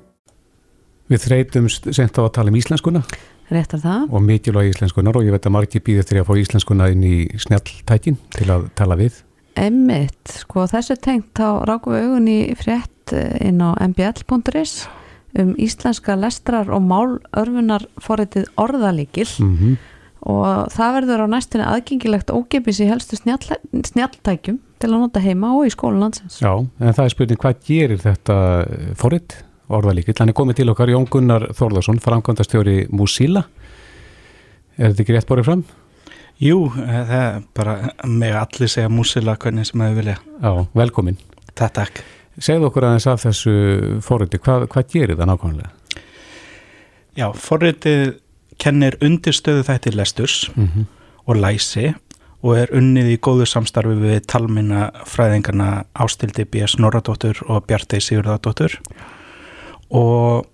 Við þreytumst sent á að tala um íslenskuna. Réttar það. Og mikilvæg íslenskunar og ég veit að margir býðir til að fá íslenskuna inn í snjalltækin til að tala við. Emmitt, sko þessu tengt þá rákum við augun í frétt eh, inn á mbl.is um íslenska lestrar og málörfunar forritið orðalíkil mm -hmm. og það verður á næstunni aðgengilegt ógefis í helstu snjalltækjum til að nota heima og í skólanlandsins. Já, en það er spurning hvað gerir þetta forrið orðalíkill? Hann er komið til okkar Jón Gunnar Þórðarsson, framkvæmdastjóri Músíla. Er þetta ekki rétt borðið fram? Jú, það er bara með allir segja Músíla hvernig sem þau vilja. Já, velkomin. Það takk. Segð okkur aðeins af þessu forriði, hvað, hvað gerir það nákvæmlega? Já, forriðið kennir undirstöðu þættir lesturs mm -hmm. og læsi og er unnið í góðu samstarfi við talminna fræðingarna Ástildi B.S. Norradóttur og Bjartei Sigurðardóttur og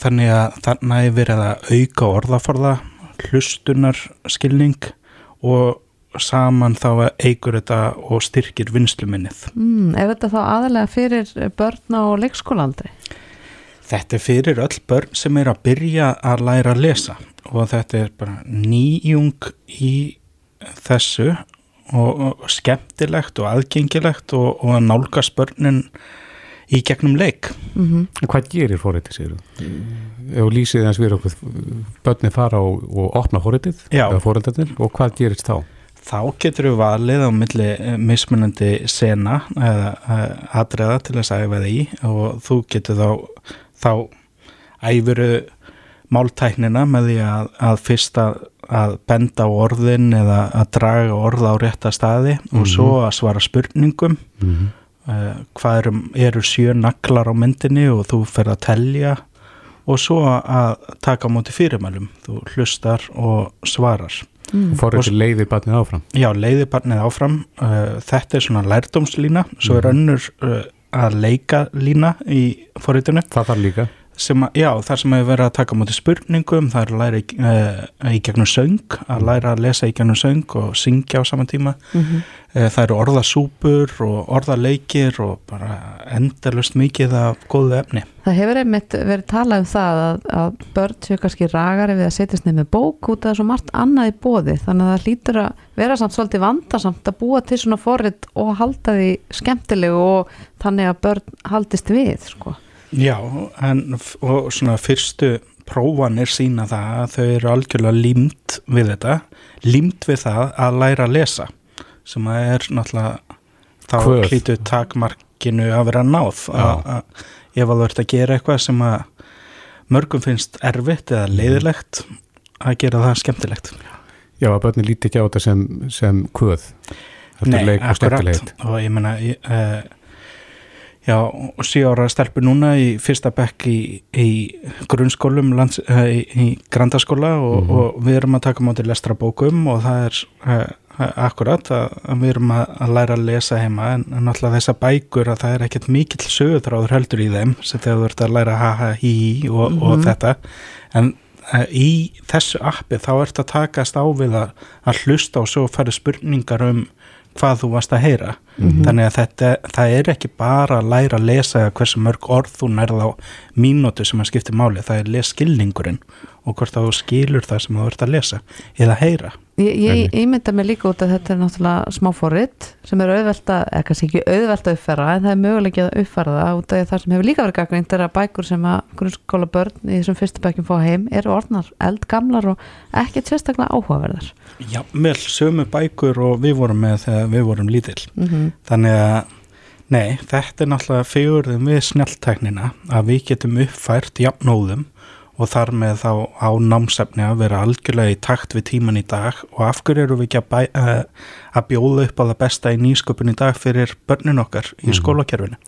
þannig að þannig er verið að auka orðaforða, hlustunar skilning og saman þá að eigur þetta og styrkir vinsluminnið. Mm, er þetta þá aðalega fyrir börn á leikskólandri? Þetta er fyrir öll börn sem er að byrja að læra að lesa og þetta er bara nýjung í þessu og, og skemmtilegt og aðgengilegt og, og að nálga spörnin í gegnum leik mm -hmm. Hvað gerir fóriðið sér? Ef lýsið þess við okkur börni fara og, og opna fóriðið og hvað gerist þá? Þá getur við valið á milli eh, mismunandi sena eða eh, aðræða til að sæfa það í og þú getur þá þá æfuru máltæknina með því að, að fyrsta að benda á orðin eða að draga orða á rétta staði mm -hmm. og mhm. svo að svara spurningum mm -hmm. uh, hvað eru, eru sjö naklar á myndinni og þú fer að telja og svo að taka á móti fyrirmælum þú hlustar og svarar mm. ekki leiðið barnið áfram já, leiðið barnið áfram uh, þetta er svona lærdómslína svo er mhm. önnur uh, að leika lína í fóritunum það þarf líka sem að, já, þar sem hefur verið að taka mútið spurningum, það er að læra í, uh, í gegnum söng, að læra að lesa í gegnum söng og syngja á saman tíma mm -hmm. uh, það eru orðasúpur og orðaleikir og bara endalust mikið af góðu efni. Það hefur einmitt verið talað um það að, að börn séu kannski ragari við að setjast nefn með bók út af svo margt annað í bóði, þannig að það lítur að vera samt svolítið vandarsamt að búa til svona forrið og halda því skemmtilegu og þannig að börn haldist við, sko. Já, en og svona fyrstu prófanir sína það að þau eru algjörlega límt við þetta, límt við það að læra að lesa sem að er náttúrulega þá hlítu takmarkinu að vera náð. Að ef að þú ert að gera eitthvað sem að mörgum finnst erfitt eða leiðilegt að gera það skemmtilegt. Já, að börnir líti ekki á þetta sem, sem kvöð. Nei, akkurat. Og ég menna ég, uh, Já, og síðan ára stelpur núna í fyrsta bekk í, í grunnskólum, lands, uh, í, í grandaskóla og, mm -hmm. og við erum að taka mátir lestra bókum og það er uh, akkurat að, að við erum að, að læra að lesa heima en, en náttúrulega þessa bækur að það er ekkert mikill sögutráður heldur í þeim sem þegar þú ert að læra ha ha hi hi og, mm -hmm. og þetta en uh, í þessu appi þá ert að takast á við að, að hlusta og svo fara spurningar um hvað þú varst að heyra mm -hmm. þannig að þetta, það er ekki bara að læra að lesa hversu mörg orð þú nærð á mínútu sem að skipti máli það er leskilningurinn og hvort þá skilur það sem þú ert að lesa eða heyra Ég, ég, ég mynda mig líka út að þetta er náttúrulega smáfóritt sem er auðvelt að, eða kannski ekki auðvelt að uppfæra en það er mögulegið að uppfæra það út af það sem hefur líka verið gaggringt er að bækur sem að grunnskóla börn í þessum fyrstu bækjum fá heim eru orðnar eldgamlar og ekki sérstaklega áhugaverðar. Já, með sömu bækur og við vorum með þegar við vorum lítill. Mm -hmm. þannig að, nei, þetta er náttúrulega fegurðum við snjáltæknina að við getum uppfært jafnóðum og þar með þá á námsefni að vera algjörlega í takt við tíman í dag og af hverju eru við ekki að, bæ, uh, að bjóða upp á það besta í nýsköpun í dag fyrir börnin okkar í mm. skólakerfinu.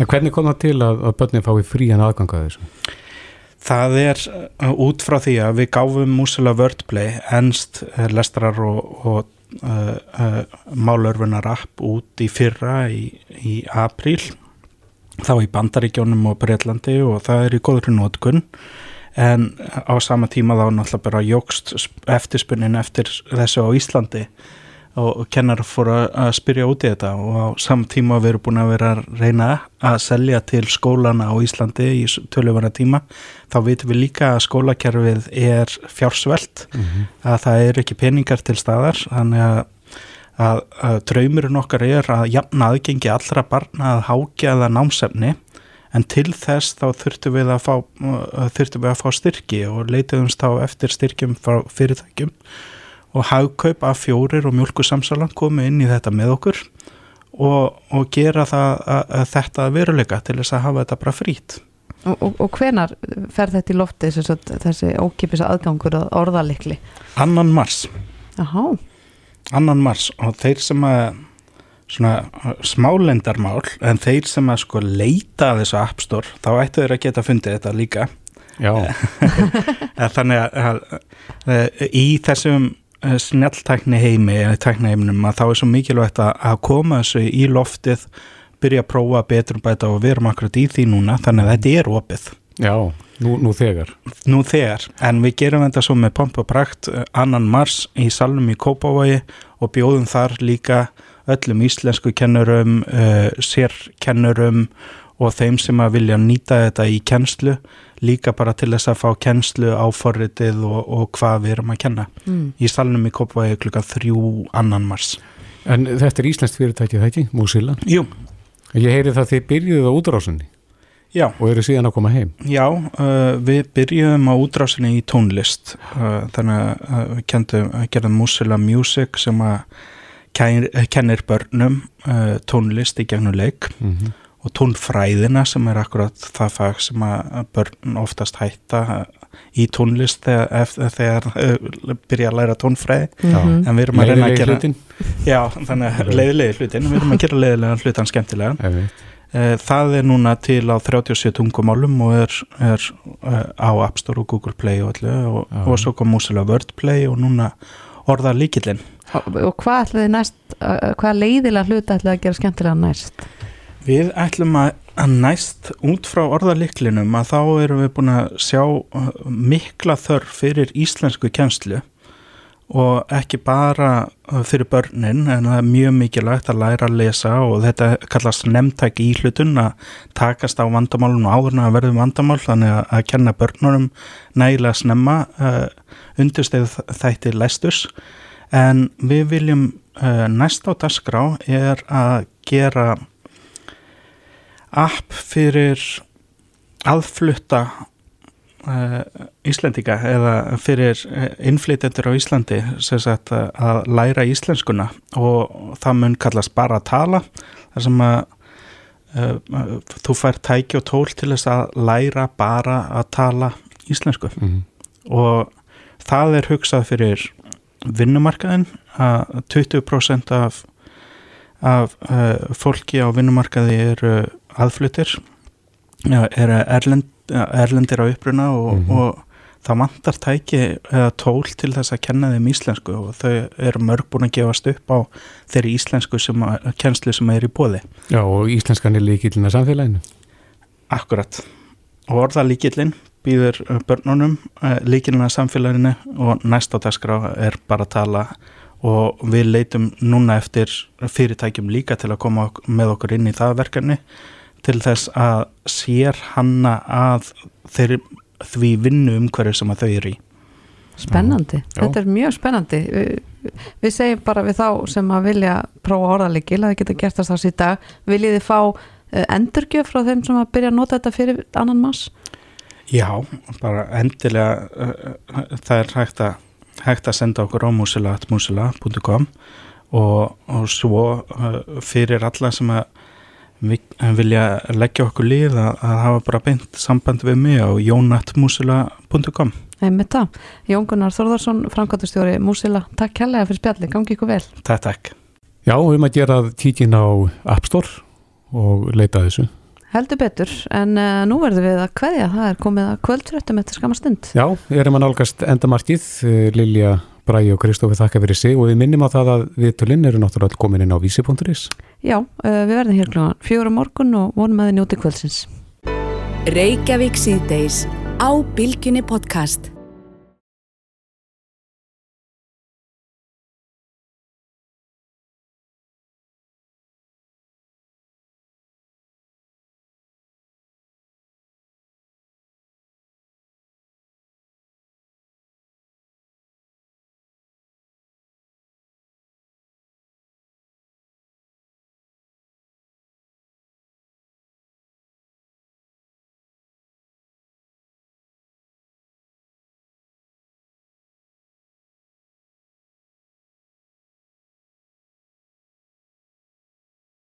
En hvernig kom það til að, að börnin fái frían aðgang að þessu? Það er uh, út frá því að við gáfum Músula Wordplay, ennst uh, lestrar og, og málörfunar app út í fyrra í, í apríl þá í Bandaríkjónum og Breitlandi og það er í góður nótkunn en á sama tíma þá náttúrulega bara jógst eftirspunnin eftir þessu á Íslandi og kennar fór að spyrja út í þetta. Og á samtíma við erum búin að vera að reyna að selja til skólana á Íslandi í töluvana tíma þá vitum við líka að skólakerfið er fjársvelt mm -hmm. að það er ekki peningar til staðar. Þannig að, að, að draumurinn okkar er að jafna aðgengi allra barna að hákja það námsefni en til þess þá þurftum við að fá, þurftum við að fá styrki og leitiðumst á eftir styrkjum frá fyrirtækjum og hagkaup af fjórir og mjölkusamsalan komi inn í þetta með okkur og, og gera það að, að þetta veruleika til þess að hafa þetta bara frít. Og, og, og hvenar fer þetta í lofti þessi, þessi ókipis aðgangur að orðalikli? Annan mars. Annan mars og þeir sem að svona smálendarmál en þeir sem að sko leita þessu appstór þá ættu þeir að geta fundið þetta líka. <laughs> Þannig að, að, í þessum Eh, snjalltækni heimi þá er svo mikilvægt að koma þessu í loftið byrja að prófa betur og bæta og við erum akkurat í því núna þannig að þetta er opið. Já, nú, nú þegar. Nú þegar, en við gerum þetta svo með pomp og prækt eh, annan mars í salnum í Kópavogi og bjóðum þar líka öllum íslensku kennurum uh, sérkennurum og þeim sem að vilja nýta þetta í kennslu líka bara til þess að fá kennslu á forritið og, og hvað við erum að kenna mm. í salnum í Kópavægi klukka þrjú annan mars En þetta er Íslands fyrirtækið, það ekki? Músila? Jú Ég heyri það að þið byrjuðu á útrásunni Já. Og eru síðan að koma heim? Já, uh, við byrjuðum á útrásunni í tónlist. Uh, þannig að við kendum, gerðum Músila Music sem að kennir börnum uh, tónlist í gegnum leik. Mm -hmm og tónfræðina sem er akkurat það fag sem að börn oftast hætta í tónlist þegar, þegar uh, byrja að læra tónfræði. Mm -hmm. en við erum að reyna að gera hlutin. já, þannig að leiðilegi hlutin. Við erum að gera leiðilega hlutan skemmtilega uh, það er núna til á 37 tungumálum og er, er uh, á App Store og Google Play og allir og, og svo kom músilega Wordplay og núna orða líkillin og, hvað ætlaði næst hvað leiðilega hlut ætlaði að gera skemmtilega næst? Við ætlum að, að næst út frá orðaliklinum að þá erum við búin að sjá mikla þörf fyrir íslensku kjænslu og ekki bara uh, fyrir börnin en það er mjög mikilvægt að læra að lesa og þetta kallast nefntæki í hlutun að takast á vandamálun og áðurna að verðum vandamál þannig að, að kenna börnunum nægilega snemma uh, undirsteð þætti læstus. En við viljum uh, næst á dasgrá er að gera app fyrir aðflutta uh, Íslandika eða fyrir eh, innflytjendur á Íslandi sagt, að læra íslenskuna. Og það mun kallast bara að tala þar sem að uh, þú fær tæki og tól til þess að læra bara að tala íslensku. Mm -hmm. og það er hugsað fyrir vinnumarkaðin að 20% af, af uh, fólki á vinnumarkaði eru aðflutir er erlend, erlendir á uppruna og, mm -hmm. og það vantar tæki eða tól til þess að kenna þeim íslensku og þau eru mörg búin að gefast upp á þeirri íslensku sem að, kennslu sem er í bóði. Já og íslenskan er líkillin að samfélaginu. Akkurat og orða líkillin býður börnunum eh, líkillin að samfélaginu og næst á dagskrá er bara að tala og við leitum núna eftir fyrirtækjum líka til að koma með okkur inn í það verkefni til þess að sér hanna að þeir því vinnu umhverju sem að þau eru í Spennandi, Já. þetta er mjög spennandi við segjum bara við þá sem að vilja prófa orðalikil að það geta gert þess að síta, viljið þið fá eh, endurgjöf frá þeim sem að byrja að nota þetta fyrir annan mass? Já, bara endilega uh, það er hægt að, hægt að senda okkur á musila.musila.com og, og svo fyrir alla sem að vilja leggja okkur lið að, að hafa bara beint samband við mig á jónatmusila.com Einmitt það. Jón Gunnar Þorðarsson, framkvæmtastjóri Músila, takk kærlega fyrir spjalli, gangi ykkur vel. Takk, takk. Já, við erum að gera tíkin á App Store og leita þessu. Heldur betur, en uh, nú verðum við að hvaðja, það er komið að kvöldfréttum eftir skamastund. Já, við erum að nálgast endamarkið, eh, Lilja Bræi og Kristófi þakka fyrir sig og við minnum á það að við tölinn eru náttúrulega komin inn á vísi.is Já, uh, við verðum hér klúan fjóra morgun og vonum að þið njóti kvöldsins. Reykjavík síðdeis á Bilginni podcast